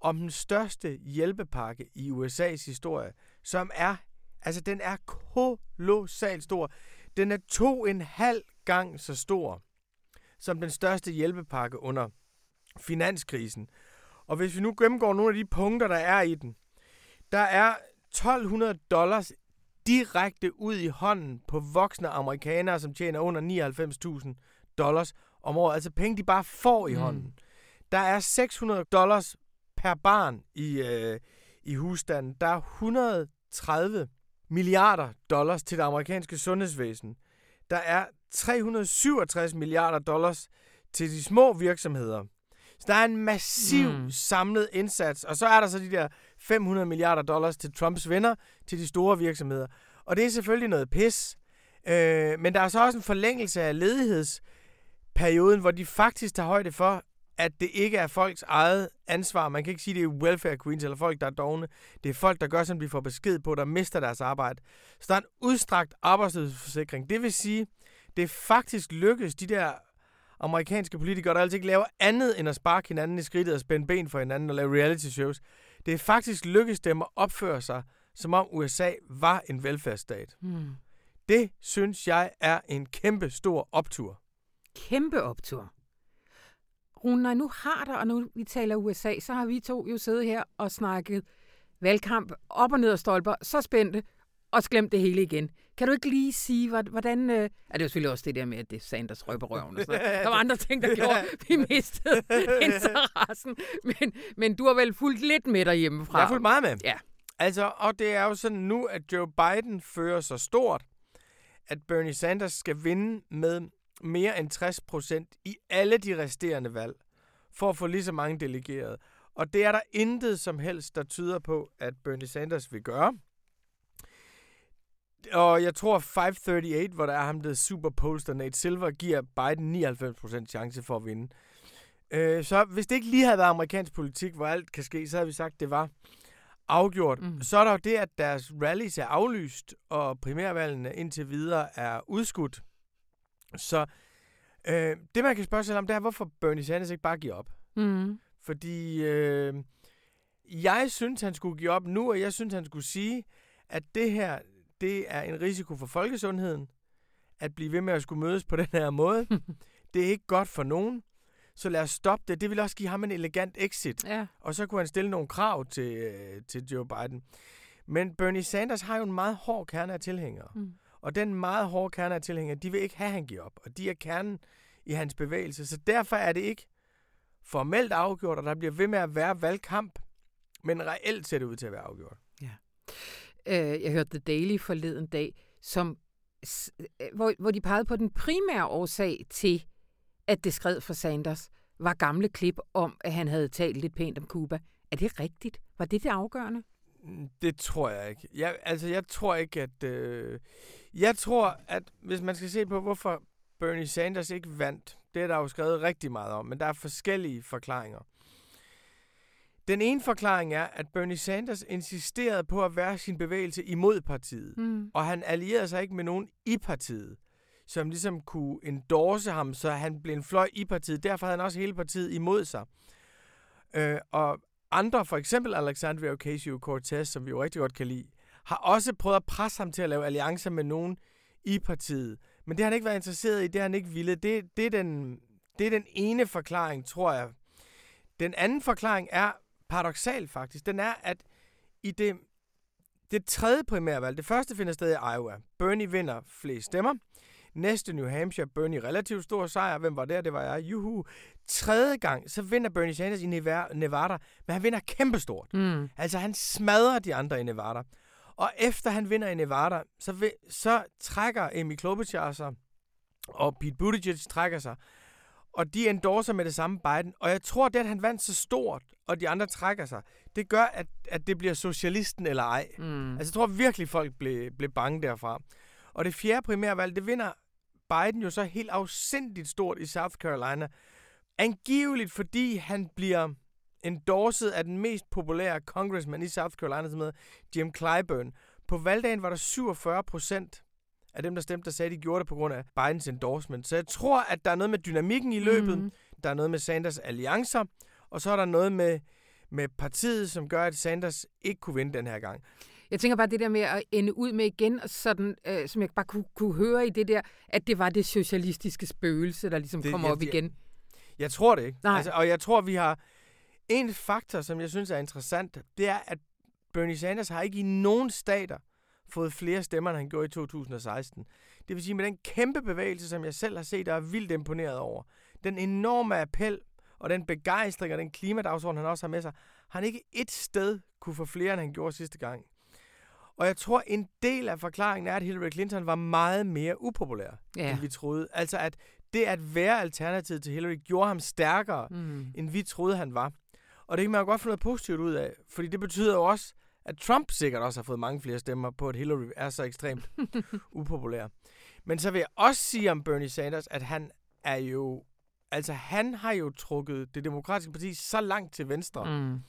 S4: om den største hjælpepakke i USA's historie, som er, altså den er kolossalt stor. Den er to en halv gang så stor som den største hjælpepakke under finanskrisen. Og hvis vi nu gennemgår nogle af de punkter, der er i den, der er 1200 dollars direkte ud i hånden på voksne amerikanere, som tjener under 99.000 dollars om året. Altså penge, de bare får i mm. hånden. Der er 600 dollars per barn i, øh, i husstanden. Der er 130 milliarder dollars til det amerikanske sundhedsvæsen. Der er 367 milliarder dollars til de små virksomheder. Så der er en massiv mm. samlet indsats, og så er der så de der 500 milliarder dollars til Trumps venner, til de store virksomheder. Og det er selvfølgelig noget pis, øh, men der er så også en forlængelse af ledighedsperioden, hvor de faktisk tager højde for, at det ikke er folks eget ansvar. Man kan ikke sige, at det er welfare queens eller folk, der er dogne. Det er folk, der gør, som de får besked på, der mister deres arbejde. Så der er en udstrakt arbejdsløshedsforsikring. Det vil sige, det er faktisk lykkedes de der amerikanske politikere, der altid ikke laver andet end at sparke hinanden i skridtet og spænde ben for hinanden og lave reality shows. Det er faktisk lykkedes dem at opføre sig, som om USA var en velfærdsstat. Hmm. Det synes jeg er en kæmpe stor optur.
S1: Kæmpe optur. Rune, når nu har der, og nu vi taler USA, så har vi to jo siddet her og snakket valgkamp op og ned og stolper, så spændte, og glemt det hele igen. Kan du ikke lige sige, hvordan... Øh... Ja, det er selvfølgelig også det der med, at det er Sanders røberøven og sådan Der var andre ting, der gjorde, at [laughs] vi mistede [laughs] interessen. Men, men du har vel fulgt lidt med derhjemmefra?
S4: Jeg har fulgt meget med.
S1: Ja.
S4: Altså, og det er jo sådan nu, at Joe Biden fører så stort, at Bernie Sanders skal vinde med mere end 60 procent i alle de resterende valg, for at få lige så mange delegerede. Og det er der intet som helst, der tyder på, at Bernie Sanders vil gøre. Og jeg tror 538, hvor der er ham, der super poster Nate Silver, giver Biden 99% chance for at vinde. Øh, så hvis det ikke lige havde været amerikansk politik, hvor alt kan ske, så havde vi sagt, at det var afgjort. Mm. Så er der jo det, at deres rallies er aflyst, og primærvalgene indtil videre er udskudt. Så øh, det, man kan spørge sig om, det er, hvorfor Bernie Sanders ikke bare giver op. Mm. Fordi øh, jeg synes, han skulle give op nu, og jeg synes, han skulle sige, at det her, det er en risiko for folkesundheden, at blive ved med at skulle mødes på [laughs] den her måde. det er ikke godt for nogen. Så lad os stoppe det. Det vil også give ham en elegant exit. Ja. Og så kunne han stille nogle krav til, øh, til Joe Biden. Men Bernie Sanders har jo en meget hård kerne af tilhængere. Mm. Og den meget hårde kerne af tilhængere, de vil ikke have, at han giver op. Og de er kernen i hans bevægelse. Så derfor er det ikke formelt afgjort, og der bliver ved med at være valgkamp. Men reelt ser det ud til at være afgjort.
S1: Ja. Øh, jeg hørte The Daily forleden dag, som, øh, hvor, hvor de pegede på den primære årsag til, at det skred for Sanders, var gamle klip om, at han havde talt lidt pænt om Cuba. Er det rigtigt? Var det det afgørende?
S4: Det tror jeg ikke. Jeg, altså, jeg tror ikke, at... Øh, jeg tror, at hvis man skal se på, hvorfor Bernie Sanders ikke vandt, det er der jo skrevet rigtig meget om, men der er forskellige forklaringer. Den ene forklaring er, at Bernie Sanders insisterede på at være sin bevægelse imod partiet, mm. og han allierede sig ikke med nogen i partiet, som ligesom kunne endorse ham, så han blev en fløj i partiet. Derfor havde han også hele partiet imod sig. Øh, og andre, for eksempel Alexandria Ocasio-Cortez, som vi jo rigtig godt kan lide, har også prøvet at presse ham til at lave alliancer med nogen i partiet. Men det har han ikke været interesseret i, det har han ikke ville. Det, det, er, den, det er den ene forklaring, tror jeg. Den anden forklaring er paradoxal faktisk. Den er, at i det, det tredje primærvalg, det første finder sted i Iowa. Bernie vinder flest stemmer. Næste New Hampshire, Bernie relativt stor sejr. Hvem var der? Det var jeg. Juhu. Tredje gang, så vinder Bernie Sanders i Nevada, men han vinder kæmpestort. Mm. Altså, han smadrer de andre i Nevada. Og efter han vinder i Nevada, så, vil, så trækker Amy Klobuchar sig, og Pete Buttigieg trækker sig, og de endorser med det samme Biden. Og jeg tror, det, at han vandt så stort, og de andre trækker sig, det gør, at, at det bliver socialisten eller ej. Mm. Altså, jeg tror virkelig, folk blev, blev bange derfra. Og det fjerde primærvalg, det vinder Biden jo så helt afsindigt stort i South Carolina. Angiveligt fordi han bliver endorsed af den mest populære congressman i South Carolina, som hedder Jim Clyburn. På valgdagen var der 47 procent af dem, der stemte, der sagde, at de gjorde det på grund af Bidens endorsement. Så jeg tror, at der er noget med dynamikken i løbet, mm. der er noget med Sanders alliancer, og så er der noget med, med partiet, som gør, at Sanders ikke kunne vinde den her gang.
S1: Jeg tænker bare det der med at ende ud med igen, sådan, øh, som jeg bare kunne, kunne høre i det der, at det var det socialistiske spøgelse, der ligesom det, kommer ja, op igen.
S4: Jeg tror det ikke. Nej. Altså, og jeg tror, vi har... En faktor, som jeg synes er interessant, det er, at Bernie Sanders har ikke i nogen stater fået flere stemmer, end han gjorde i 2016. Det vil sige, med den kæmpe bevægelse, som jeg selv har set, der er vildt imponeret over, den enorme appel og den begejstring og den klimadagsorden, han også har med sig, har han ikke et sted kunne få flere, end han gjorde sidste gang. Og jeg tror, en del af forklaringen er, at Hillary Clinton var meget mere upopulær, ja. end vi troede. Altså, at det at være alternativet til Hillary gjorde ham stærkere, mm. end vi troede, han var. Og det kan man jo godt få noget positivt ud af, fordi det betyder jo også, at Trump sikkert også har fået mange flere stemmer på, at Hillary er så ekstremt [laughs] upopulær. Men så vil jeg også sige om Bernie Sanders, at han er jo... Altså, han har jo trukket det demokratiske parti så langt til venstre, mm.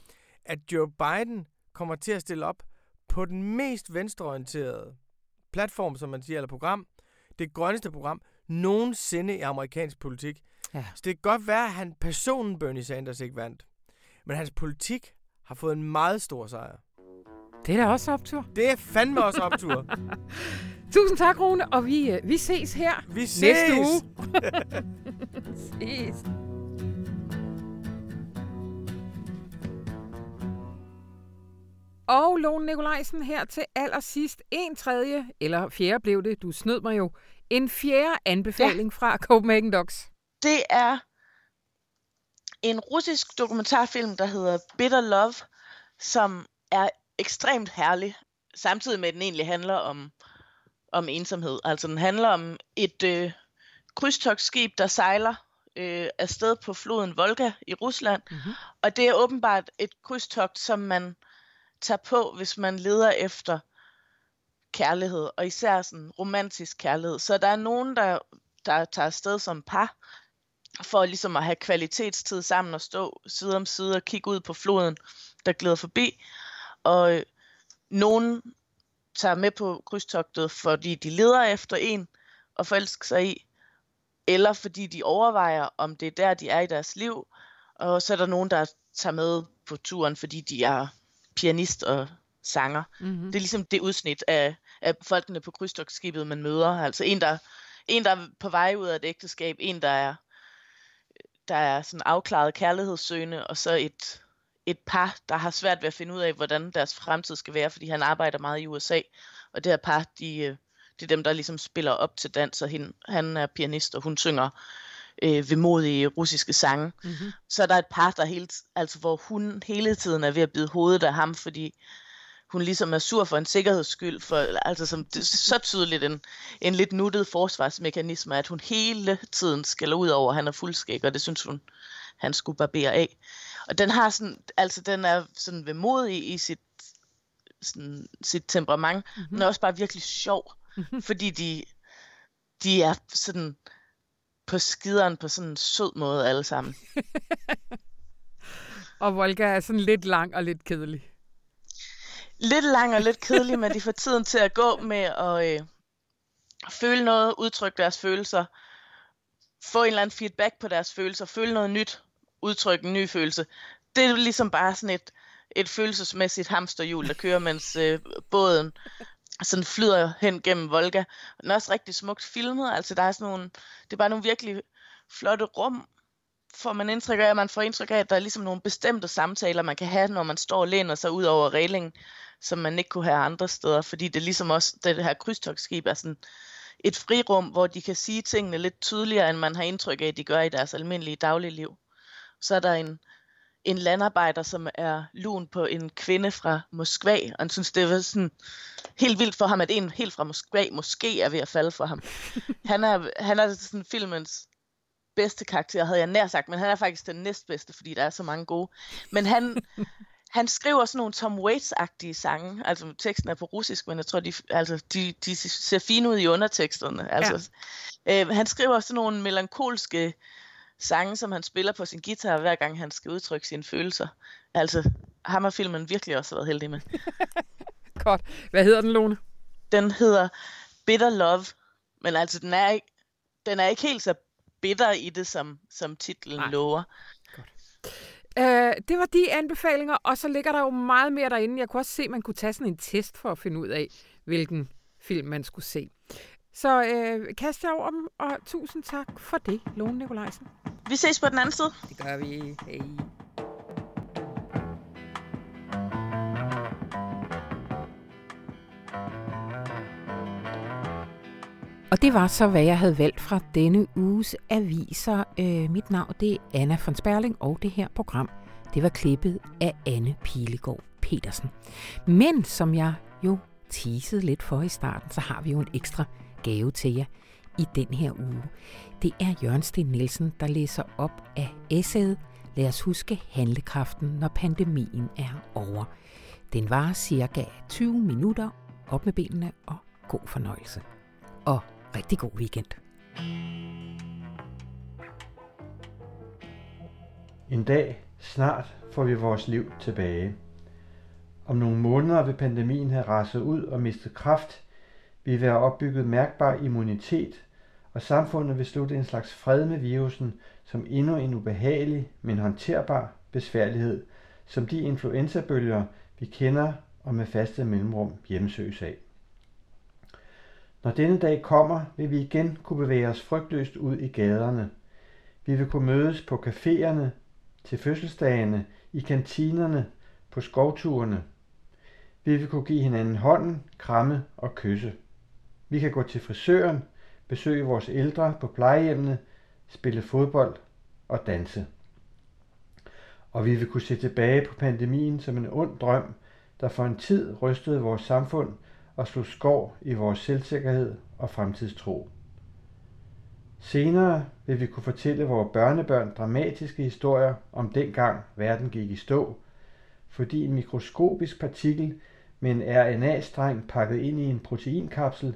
S4: at Joe Biden kommer til at stille op på den mest venstreorienterede platform, som man siger, eller program, det grønneste program, nogensinde i amerikansk politik. Ja. Så det kan godt være, at han, personen Bernie Sanders ikke vandt. Men hans politik har fået en meget stor sejr.
S1: Det er da også optur.
S4: Det er fandme også optur. [laughs]
S1: Tusind tak, Rune, og vi, øh, vi ses her
S4: vi ses.
S1: næste uge. [laughs] ses. Og Lone Nikolajsen her til allersidst. En tredje, eller fjerde blev det, du snød mig jo. En fjerde anbefaling ja. fra Copenhagen Docs.
S2: Det er en russisk dokumentarfilm, der hedder Bitter Love, som er ekstremt herlig, samtidig med at den egentlig handler om, om ensomhed. Altså den handler om et øh, krydstogsskib, der sejler øh, afsted på floden Volga i Rusland, mm-hmm. og det er åbenbart et krydstogt, som man tager på, hvis man leder efter kærlighed, og især sådan romantisk kærlighed. Så der er nogen, der, der tager afsted som par, for ligesom at have kvalitetstid sammen og stå side om side og kigge ud på floden, der glider forbi. Og øh, nogen tager med på krydstogtet, fordi de leder efter en og forelsker sig i, eller fordi de overvejer, om det er der, de er i deres liv. Og så er der nogen, der tager med på turen, fordi de er pianist og sanger. Mm-hmm. Det er ligesom det udsnit af, af folkene på krydstogtskibet, man møder. Altså en der, en, der er på vej ud af et ægteskab, en, der er, der er sådan afklaret kærlighedssøgende, og så et, et par, der har svært ved at finde ud af, hvordan deres fremtid skal være, fordi han arbejder meget i USA. Og det her par, de, øh, det er dem, der ligesom spiller op til dans, og hende, han er pianist, og hun synger øh, vemodige russiske sange. Mm-hmm. Så er der et par, der hele, altså, hvor hun hele tiden er ved at bide hovedet af ham, fordi hun ligesom er sur for en sikkerheds skyld, for, altså som det så tydeligt en, en lidt nuttet forsvarsmekanisme, at hun hele tiden skal ud over, at han er fuldskæg, og det synes hun, han skulle barbere af. Og den har sådan, altså den er sådan vemodig i sit, sådan, sit temperament, mm-hmm. men er også bare virkelig sjov, mm-hmm. fordi de, de er sådan på skideren på sådan en sød måde alle sammen. [laughs]
S1: og Volga er sådan lidt lang og lidt kedelig.
S2: Lidt lang og lidt kedelig, men de får tiden til at gå med at øh, føle noget, udtrykke deres følelser, få en eller anden feedback på deres følelser, føle noget nyt, udtrykke en ny følelse. Det er ligesom bare sådan et, et følelsesmæssigt hamsterhjul, der kører, mens øh, båden sådan flyder hen gennem Volga. Den er også rigtig smukt filmet, altså der er sådan nogle, det er bare nogle virkelig flotte rum, får man indtryk af, at man får indtryk af, at der er ligesom nogle bestemte samtaler, man kan have, når man står og læner sig ud over reglingen, som man ikke kunne have andre steder, fordi det ligesom også, det her krydstogsskib er sådan et frirum, hvor de kan sige tingene lidt tydeligere, end man har indtryk af, at de gør i deres almindelige dagligliv. Så er der en, en landarbejder, som er lun på en kvinde fra Moskva, og han synes, det var sådan helt vildt for ham, at en helt fra Moskva måske er ved at falde for ham. [laughs] Han er, han er sådan filmens bedste karakter, havde jeg nær sagt, men han er faktisk den næstbedste, fordi der er så mange gode. Men han, [laughs] han skriver sådan nogle Tom Waits-agtige sange. Altså teksten er på russisk, men jeg tror, de, altså, de, de ser fine ud i underteksterne. Altså, ja. øh, han skriver sådan nogle melankolske sange, som han spiller på sin guitar, hver gang han skal udtrykke sine følelser. Altså, ham har filmen virkelig også været heldig med. [laughs]
S1: Godt. Hvad hedder den, Lone?
S2: Den hedder Bitter Love. Men altså, den er ikke, den er ikke helt så bitter i det, som, som titlen Nej. lover. Godt.
S1: Uh, det var de anbefalinger, og så ligger der jo meget mere derinde. Jeg kunne også se, at man kunne tage sådan en test for at finde ud af, hvilken film man skulle se. Så uh, kast jer over dem, og tusind tak for det, Lone Nikolajsen.
S2: Vi ses på den anden side.
S1: Det gør vi. Hej. Og det var så, hvad jeg havde valgt fra denne uges aviser. Øh, mit navn det er Anna von Sperling, og det her program det var klippet af Anne Pilegaard Petersen. Men som jeg jo teasede lidt for i starten, så har vi jo en ekstra gave til jer i den her uge. Det er Jørgen Sten Nielsen, der læser op af essayet Lad os huske handlekraften, når pandemien er over. Den var cirka 20 minutter. Op med benene og god fornøjelse. Og rigtig god weekend.
S5: En dag snart får vi vores liv tilbage. Om nogle måneder vil pandemien have raset ud og mistet kraft, vi vil have opbygget mærkbar immunitet, og samfundet vil slutte en slags fred med virusen som endnu en ubehagelig, men håndterbar besværlighed, som de influenzabølger, vi kender og med faste mellemrum hjemsøges af. Når denne dag kommer, vil vi igen kunne bevæge os frygtløst ud i gaderne. Vi vil kunne mødes på caféerne, til fødselsdagene, i kantinerne, på skovturene. Vi vil kunne give hinanden hånden, kramme og kysse. Vi kan gå til frisøren, besøge vores ældre på plejehjemmene, spille fodbold og danse. Og vi vil kunne se tilbage på pandemien som en ond drøm, der for en tid rystede vores samfund og slog skov i vores selvsikkerhed og fremtidstro. Senere vil vi kunne fortælle vores børnebørn dramatiske historier om dengang verden gik i stå, fordi en mikroskopisk partikel med en RNA-streng pakket ind i en proteinkapsel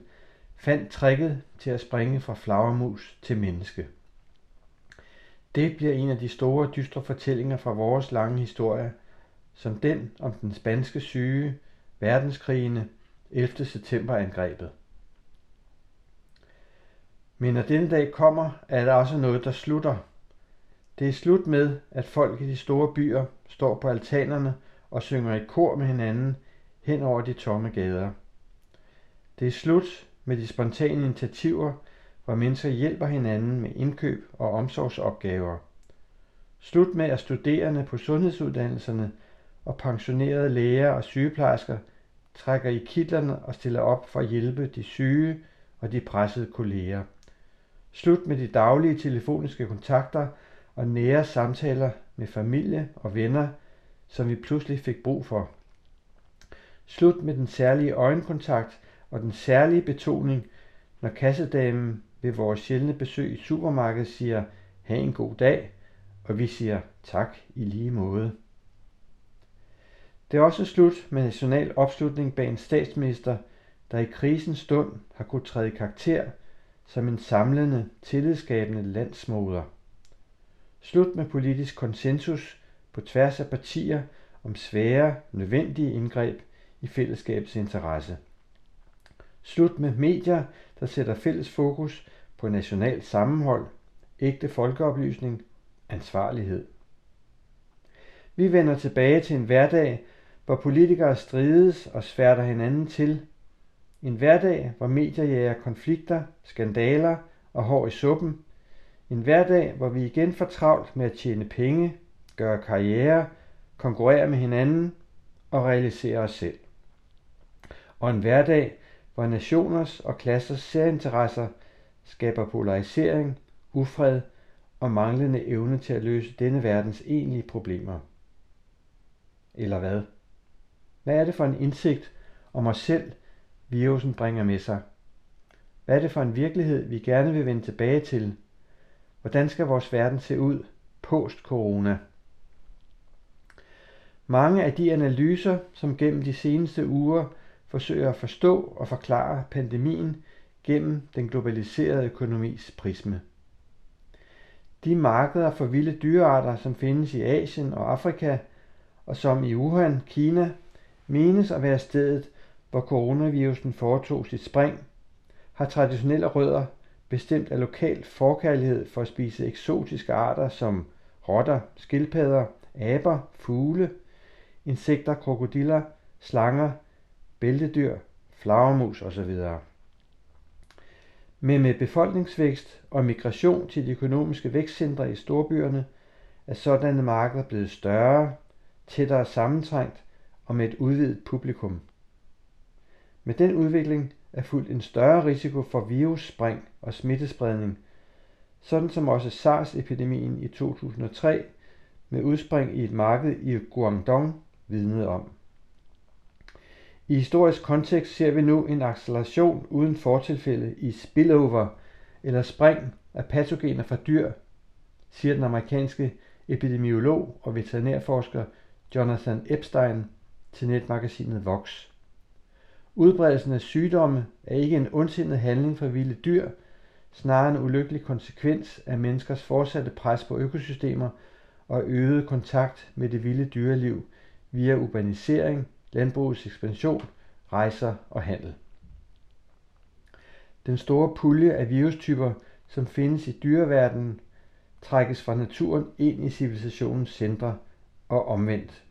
S5: fandt tricket til at springe fra flagermus til menneske. Det bliver en af de store dystre fortællinger fra vores lange historie, som den om den spanske syge, verdenskrigene, 11. september angrebet. Men når denne dag kommer, er der også noget, der slutter. Det er slut med, at folk i de store byer står på altanerne og synger i kor med hinanden hen over de tomme gader. Det er slut med de spontane initiativer, hvor mennesker hjælper hinanden med indkøb og omsorgsopgaver. Slut med, at studerende på sundhedsuddannelserne og pensionerede læger og sygeplejersker trækker i kitlerne og stiller op for at hjælpe de syge og de pressede kolleger. Slut med de daglige telefoniske kontakter og nære samtaler med familie og venner, som vi pludselig fik brug for. Slut med den særlige øjenkontakt og den særlige betoning, når kassedamen ved vores sjældne besøg i supermarkedet siger, have en god dag, og vi siger tak i lige måde. Det er også slut med national opslutning bag en statsminister, der i krisens stund har kunnet træde karakter som en samlende, tillidsskabende landsmoder. Slut med politisk konsensus på tværs af partier om svære, nødvendige indgreb i fællesskabets interesse. Slut med medier, der sætter fælles fokus på national sammenhold, ægte folkeoplysning, ansvarlighed. Vi vender tilbage til en hverdag, hvor politikere strides og sværter hinanden til. En hverdag, hvor medier jager konflikter, skandaler og hår i suppen. En hverdag, hvor vi igen får travlt med at tjene penge, gøre karriere, konkurrere med hinanden og realisere os selv. Og en hverdag, hvor nationers og klassers særinteresser skaber polarisering, ufred og manglende evne til at løse denne verdens egentlige problemer. Eller hvad? Hvad er det for en indsigt om os selv, virusen bringer med sig? Hvad er det for en virkelighed, vi gerne vil vende tilbage til? Hvordan skal vores verden se ud post-corona? Mange af de analyser, som gennem de seneste uger forsøger at forstå og forklare pandemien gennem den globaliserede økonomis prisme. De markeder for vilde dyrearter, som findes i Asien og Afrika, og som i Wuhan, Kina, menes at være stedet, hvor coronavirusen foretog sit spring, har traditionelle rødder bestemt af lokal forkærlighed for at spise eksotiske arter som rotter, skildpadder, aber, fugle, insekter, krokodiller, slanger, bæltedyr, flagermus osv. Men med befolkningsvækst og migration til de økonomiske vækstcentre i storbyerne er sådanne markeder blevet større, tættere sammentrængt og med et udvidet publikum. Med den udvikling er fuldt en større risiko for virusspring og smittespredning, sådan som også SARS-epidemien i 2003 med udspring i et marked i Guangdong vidnede om. I historisk kontekst ser vi nu en acceleration uden fortilfælde i spillover eller spring af patogener fra dyr, siger den amerikanske epidemiolog og veterinærforsker Jonathan Epstein til netmagasinet Vox. Udbredelsen af sygdomme er ikke en ondsindet handling for vilde dyr, snarere en ulykkelig konsekvens af menneskers fortsatte pres på økosystemer og øget kontakt med det vilde dyreliv via urbanisering, landbrugets ekspansion, rejser og handel. Den store pulje af virustyper, som findes i dyreverdenen, trækkes fra naturen ind i civilisationens centre og omvendt.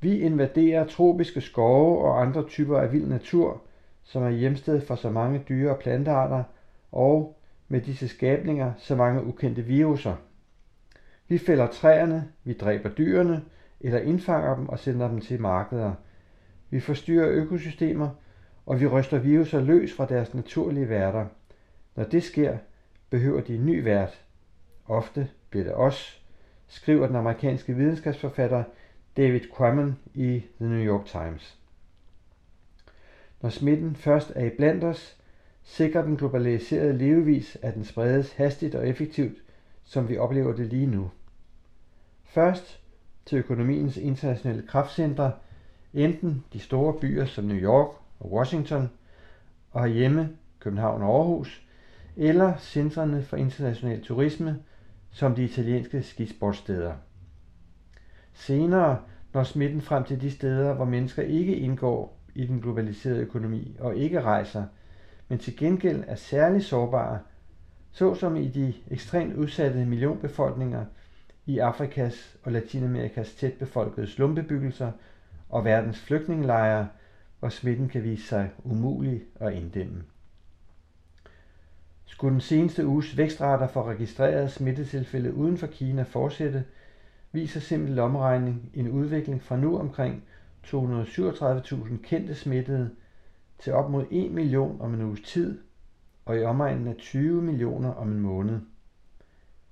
S5: Vi invaderer tropiske skove og andre typer af vild natur, som er hjemsted for så mange dyre- og plantearter, og med disse skabninger så mange ukendte viruser. Vi fælder træerne, vi dræber dyrene, eller indfanger dem og sender dem til markeder. Vi forstyrrer økosystemer, og vi ryster viruser løs fra deres naturlige værter. Når det sker, behøver de en ny vært. Ofte bliver det os, skriver den amerikanske videnskabsforfatter David Quammen i The New York Times. Når smitten først er i blandt os, sikrer den globaliserede levevis, at den spredes hastigt og effektivt, som vi oplever det lige nu. Først til økonomiens internationale kraftcentre, enten de store byer som New York og Washington, og herhjemme København og Aarhus, eller centrene for international turisme, som de italienske skisportsteder. Senere når smitten frem til de steder, hvor mennesker ikke indgår i den globaliserede økonomi og ikke rejser, men til gengæld er særlig sårbare, såsom i de ekstremt udsatte millionbefolkninger i Afrikas og Latinamerikas tætbefolkede slumbebyggelser og verdens flygtningelejre, hvor smitten kan vise sig umulig at inddæmme. Skulle den seneste uges vækstrater for registrerede smittetilfælde uden for Kina fortsætte, viser simpel omregning en udvikling fra nu omkring 237.000 kendte smittede til op mod 1 million om en uges tid og i omegnen af 20 millioner om en måned.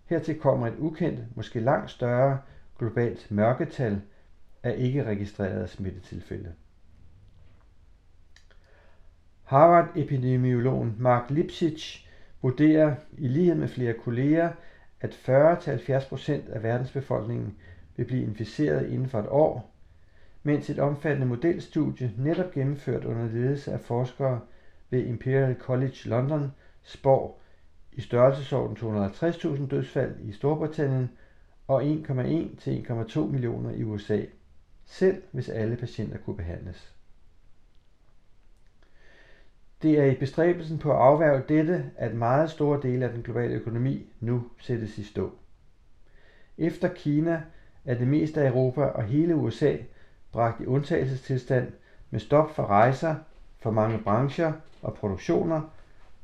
S5: Hertil kommer et ukendt, måske langt større globalt mørketal af ikke registrerede smittetilfælde. Harvard-epidemiologen Mark Lipsitch vurderer i lighed med flere kolleger, at 40-70% af verdensbefolkningen vil blive inficeret inden for et år, mens et omfattende modelstudie netop gennemført under ledelse af forskere ved Imperial College London spår i størrelsesorden 250.000 dødsfald i Storbritannien og 1,1 til 1,2 millioner i USA, selv hvis alle patienter kunne behandles. Det er i bestræbelsen på at afværge dette, at meget store dele af den globale økonomi nu sættes i stå. Efter Kina er det meste af Europa og hele USA bragt i undtagelsestilstand med stop for rejser, for mange brancher og produktioner,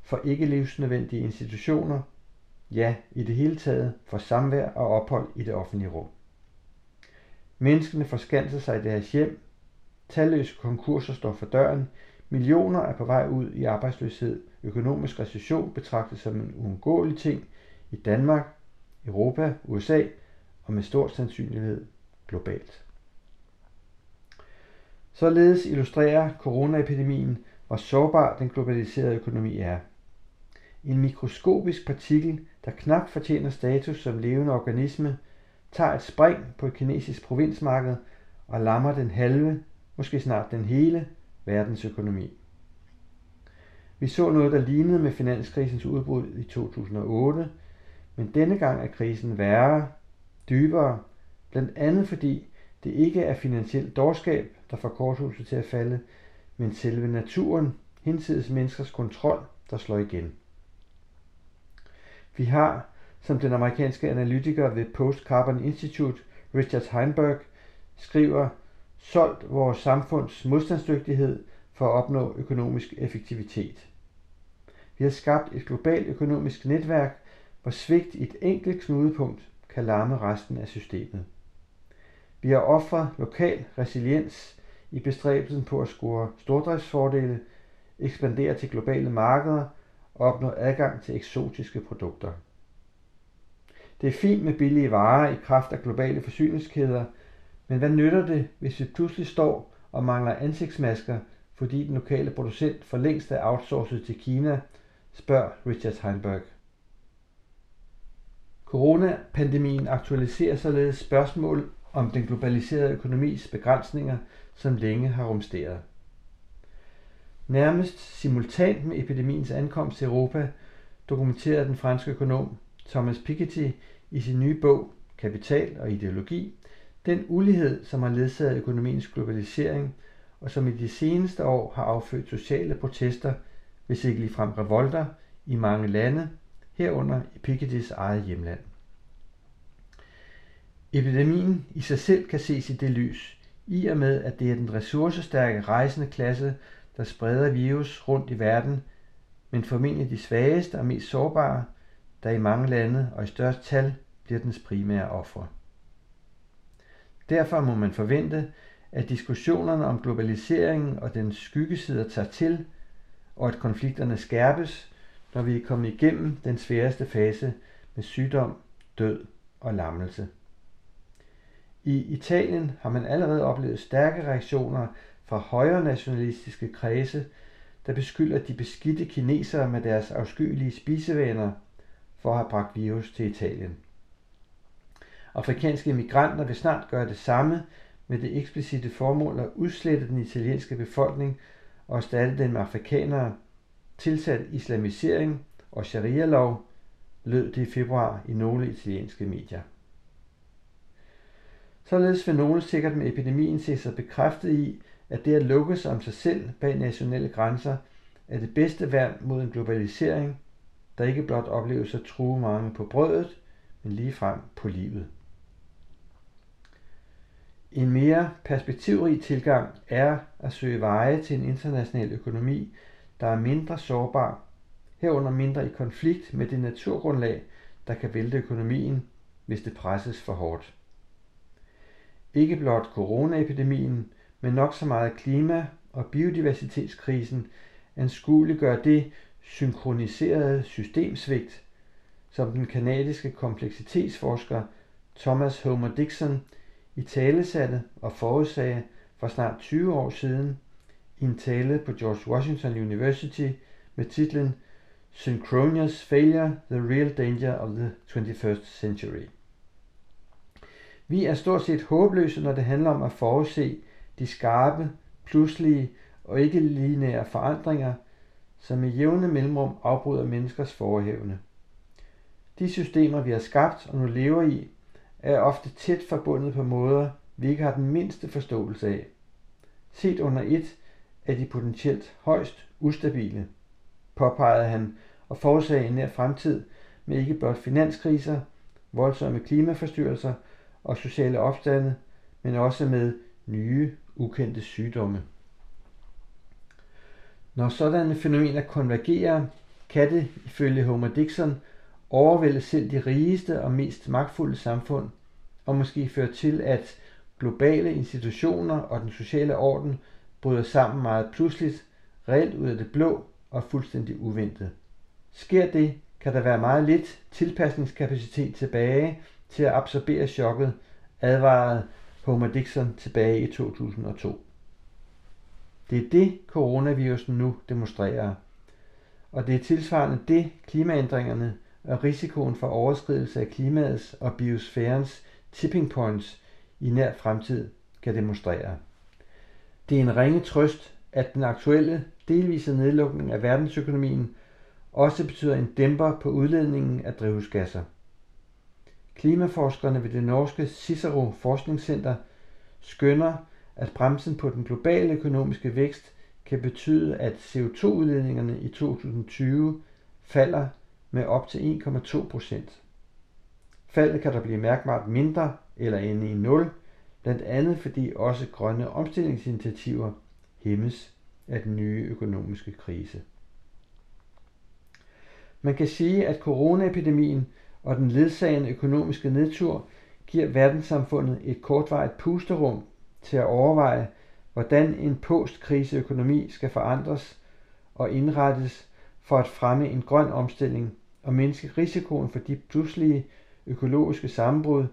S5: for ikke livsnødvendige institutioner, ja, i det hele taget for samvær og ophold i det offentlige rum. Menneskene forskanser sig i deres hjem, talløse konkurser står for døren, Millioner er på vej ud i arbejdsløshed. Økonomisk recession betragtes som en uundgåelig ting i Danmark, Europa, USA og med stor sandsynlighed globalt. Således illustrerer coronaepidemien, hvor sårbar den globaliserede økonomi er. En mikroskopisk partikel, der knap fortjener status som levende organisme, tager et spring på et kinesisk provinsmarked og lammer den halve, måske snart den hele, verdensøkonomi. Vi så noget, der lignede med finanskrisens udbrud i 2008, men denne gang er krisen værre, dybere, blandt andet fordi det ikke er finansiel dårskab, der får korthuset til at falde, men selve naturen, hinsides menneskers kontrol, der slår igen. Vi har, som den amerikanske analytiker ved Post Carbon Institute, Richard Heinberg, skriver, solgt vores samfunds modstandsdygtighed for at opnå økonomisk effektivitet. Vi har skabt et globalt økonomisk netværk, hvor svigt i et enkelt knudepunkt kan larme resten af systemet. Vi har offret lokal resiliens i bestræbelsen på at score stordriftsfordele, ekspandere til globale markeder og opnå adgang til eksotiske produkter. Det er fint med billige varer i kraft af globale forsyningskæder, men hvad nytter det, hvis vi pludselig står og mangler ansigtsmasker, fordi den lokale producent for længst er outsourcet til Kina, spørger Richard Heinberg. Coronapandemien aktualiserer således spørgsmål om den globaliserede økonomis begrænsninger, som længe har rumsteret. Nærmest simultant med epidemiens ankomst til Europa, dokumenterede den franske økonom Thomas Piketty i sin nye bog Kapital og ideologi den ulighed, som har ledsaget økonomiens globalisering, og som i de seneste år har affødt sociale protester, hvis ikke ligefrem revolter, i mange lande, herunder i Pikettys eget hjemland. Epidemien i sig selv kan ses i det lys, i og med at det er den ressourcestærke rejsende klasse, der spreder virus rundt i verden, men formentlig de svageste og mest sårbare, der i mange lande og i størst tal bliver dens primære ofre. Derfor må man forvente, at diskussionerne om globaliseringen og dens skyggesider tager til, og at konflikterne skærpes, når vi er kommet igennem den sværeste fase med sygdom, død og lammelse. I Italien har man allerede oplevet stærke reaktioner fra højre nationalistiske kredse, der beskylder de beskidte kinesere med deres afskyelige spisevaner for at have bragt virus til Italien. Afrikanske migranter vil snart gøre det samme med det eksplicite formål at udslette den italienske befolkning og erstatte den med afrikanere, tilsat islamisering og sharia-lov, lød det i februar i nogle italienske medier. Således vil nogle sikkert med epidemien se sig bekræftet i, at det at lukke sig om sig selv bag nationale grænser er det bedste værn mod en globalisering, der ikke blot opleves at true mange på brødet, men ligefrem på livet. En mere perspektivrig tilgang er at søge veje til en international økonomi, der er mindre sårbar, herunder mindre i konflikt med det naturgrundlag, der kan vælte økonomien, hvis det presses for hårdt. Ikke blot coronaepidemien, men nok så meget klima- og biodiversitetskrisen anskueliggør det synkroniserede systemsvigt, som den kanadiske kompleksitetsforsker Thomas Homer Dixon i talesatte og forudsagde for snart 20 år siden i en tale på George Washington University med titlen Synchronous Failure, The Real Danger of the 21st Century. Vi er stort set håbløse, når det handler om at forudse de skarpe, pludselige og ikke lineære forandringer, som i jævne mellemrum afbryder menneskers forhævne. De systemer, vi har skabt og nu lever i, er ofte tæt forbundet på måder, vi ikke har den mindste forståelse af. Set under et er de potentielt højst ustabile, påpegede han og forudsagde en nær fremtid med ikke blot finanskriser, voldsomme klimaforstyrrelser og sociale opstande, men også med nye, ukendte sygdomme. Når sådanne fænomener konvergerer, kan det, ifølge Homer Dixon, overvælde selv de rigeste og mest magtfulde samfund, og måske føre til, at globale institutioner og den sociale orden bryder sammen meget pludseligt, reelt ud af det blå og fuldstændig uventet. Sker det, kan der være meget lidt tilpasningskapacitet tilbage til at absorbere chokket, advarede Homer Dixon tilbage i 2002. Det er det, coronavirusen nu demonstrerer. Og det er tilsvarende det, klimaændringerne og risikoen for overskridelse af klimaets og biosfærens tipping points i nær fremtid kan demonstrere. Det er en ringe trøst, at den aktuelle delvise nedlukning af verdensøkonomien også betyder en dæmper på udledningen af drivhusgasser. Klimaforskerne ved det norske Cicero Forskningscenter skønner, at bremsen på den globale økonomiske vækst kan betyde, at CO2-udledningerne i 2020 falder med op til 1,2 procent. Faldet kan der blive mærkbart mindre eller ende i 0, blandt andet fordi også grønne omstillingsinitiativer hæmmes af den nye økonomiske krise. Man kan sige, at coronaepidemien og den ledsagende økonomiske nedtur giver verdenssamfundet et kortvarigt pusterum til at overveje, hvordan en postkriseøkonomi skal forandres og indrettes for at fremme en grøn omstilling og mindske risikoen for de pludselige økologiske sammenbrud,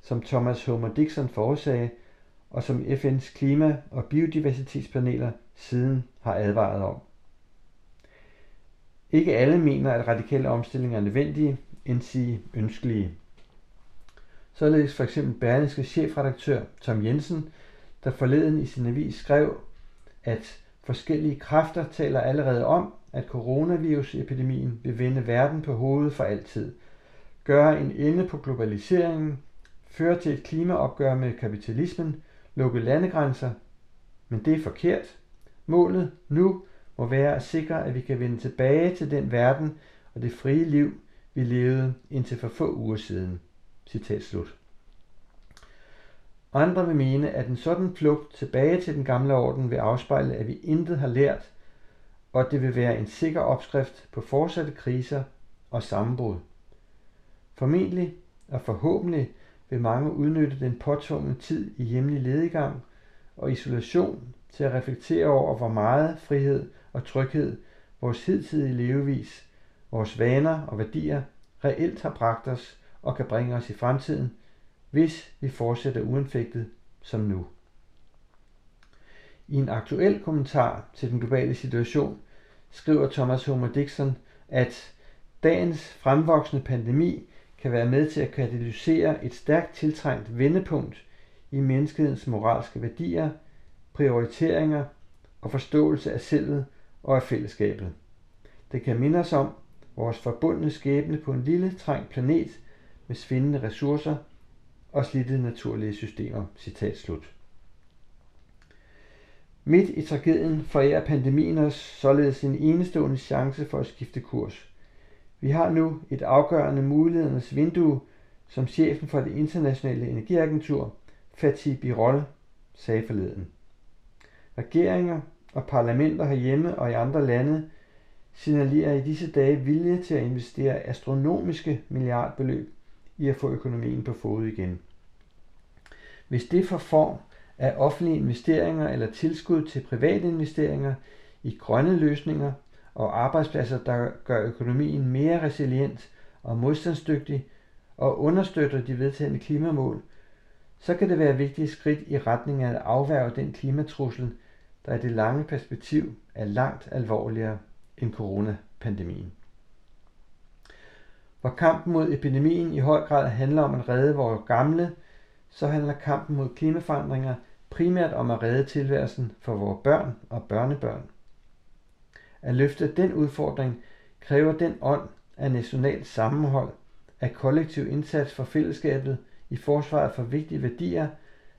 S5: som Thomas Homer Dixon forudsagde, og som FN's klima- og biodiversitetspaneler siden har advaret om. Ikke alle mener, at radikale omstillinger er nødvendige, end sige ønskelige. Således for eksempel Berlingske chefredaktør Tom Jensen, der forleden i sin avis skrev, at forskellige kræfter taler allerede om, at coronavirusepidemien vil vende verden på hovedet for altid, gøre en ende på globaliseringen, føre til et klimaopgør med kapitalismen, lukke landegrænser. Men det er forkert. Målet nu må være at sikre, at vi kan vende tilbage til den verden og det frie liv, vi levede indtil for få uger siden. Citat slut. Andre vil mene, at en sådan flugt tilbage til den gamle orden vil afspejle, at vi intet har lært, og det vil være en sikker opskrift på fortsatte kriser og sammenbrud. Formentlig og forhåbentlig vil mange udnytte den påtvungne tid i hjemlig lediggang og isolation til at reflektere over, hvor meget frihed og tryghed vores hidtidige levevis, vores vaner og værdier reelt har bragt os og kan bringe os i fremtiden, hvis vi fortsætter uanfægtet som nu. I en aktuel kommentar til den globale situation skriver Thomas Homer Dixon, at dagens fremvoksende pandemi kan være med til at katalysere et stærkt tiltrængt vendepunkt i menneskehedens moralske værdier, prioriteringer og forståelse af selvet og af fællesskabet. Det kan minde os om vores forbundne skæbne på en lille, trængt planet med svindende ressourcer og slidte naturlige systemer. Citat slut. Midt i tragedien forærer pandemien os således en enestående chance for at skifte kurs. Vi har nu et afgørende mulighedernes vindue, som chefen for det internationale energiagentur, Fatih Birol, sagde forleden. Regeringer og parlamenter herhjemme og i andre lande signalerer i disse dage vilje til at investere astronomiske milliardbeløb i at få økonomien på fod igen. Hvis det får form af offentlige investeringer eller tilskud til private investeringer i grønne løsninger og arbejdspladser, der gør økonomien mere resilient og modstandsdygtig og understøtter de vedtagne klimamål, så kan det være et vigtigt skridt i retning af at afværge den klimatrussel, der i det lange perspektiv er langt alvorligere end coronapandemien. Hvor kampen mod epidemien i høj grad handler om at redde vores gamle, så handler kampen mod klimaforandringer primært om at redde tilværelsen for vores børn og børnebørn. At løfte den udfordring kræver den ånd af nationalt sammenhold, af kollektiv indsats for fællesskabet i forsvaret for vigtige værdier,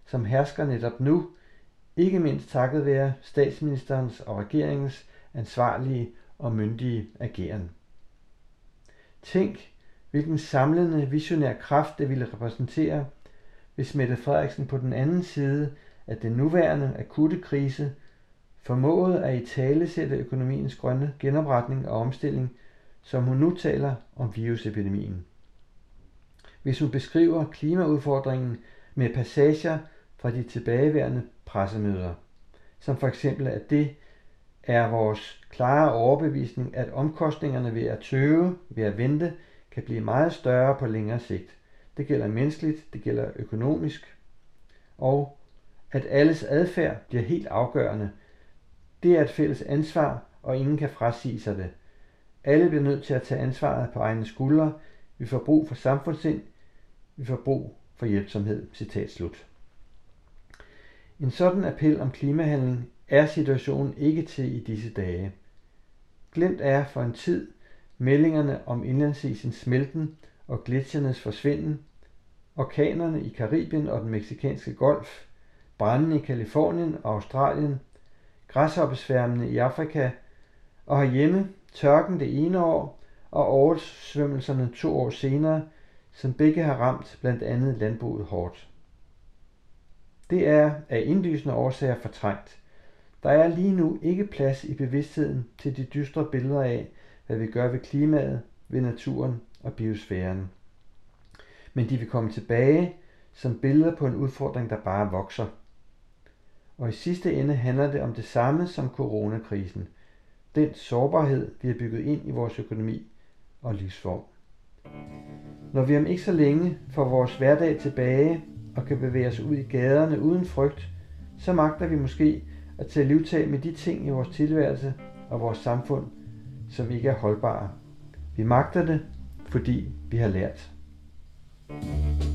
S5: som hersker netop nu, ikke mindst takket være statsministerens og regeringens ansvarlige og myndige ageren. Tænk, hvilken samlende visionær kraft det ville repræsentere, hvis Mette Frederiksen på den anden side af den nuværende akutte krise formåede at i tale sætte økonomiens grønne genopretning og omstilling, som hun nu taler om virusepidemien. Hvis hun beskriver klimaudfordringen med passager fra de tilbageværende pressemøder, som for eksempel at det er vores klare overbevisning, at omkostningerne ved at tøve, ved at vente, kan blive meget større på længere sigt. Det gælder menneskeligt, det gælder økonomisk, og at alles adfærd bliver helt afgørende. Det er et fælles ansvar, og ingen kan frasige sig det. Alle bliver nødt til at tage ansvaret på egne skuldre. Vi får brug for samfundssind. Vi får brug for hjælpsomhed. Citat slut. En sådan appel om klimahandling er situationen ikke til i disse dage. Glemt er for en tid meldingerne om indlandsisens smelten og gletsjernes forsvinden, orkanerne i Karibien og den meksikanske golf, branden i Kalifornien og Australien, græshoppesværmene i Afrika og herhjemme tørken det ene år og oversvømmelserne to år senere, som begge har ramt blandt andet landbruget hårdt. Det er af indlysende årsager fortrængt. Der er lige nu ikke plads i bevidstheden til de dystre billeder af, hvad vi gør ved klimaet, ved naturen og biosfæren. Men de vil komme tilbage som billeder på en udfordring, der bare vokser. Og i sidste ende handler det om det samme som coronakrisen. Den sårbarhed, vi har bygget ind i vores økonomi og livsform. Når vi om ikke så længe får vores hverdag tilbage og kan bevæge os ud i gaderne uden frygt, så magter vi måske at tage livtag med de ting i vores tilværelse og vores samfund, som ikke er holdbare. Vi magter det, fordi vi har lært. you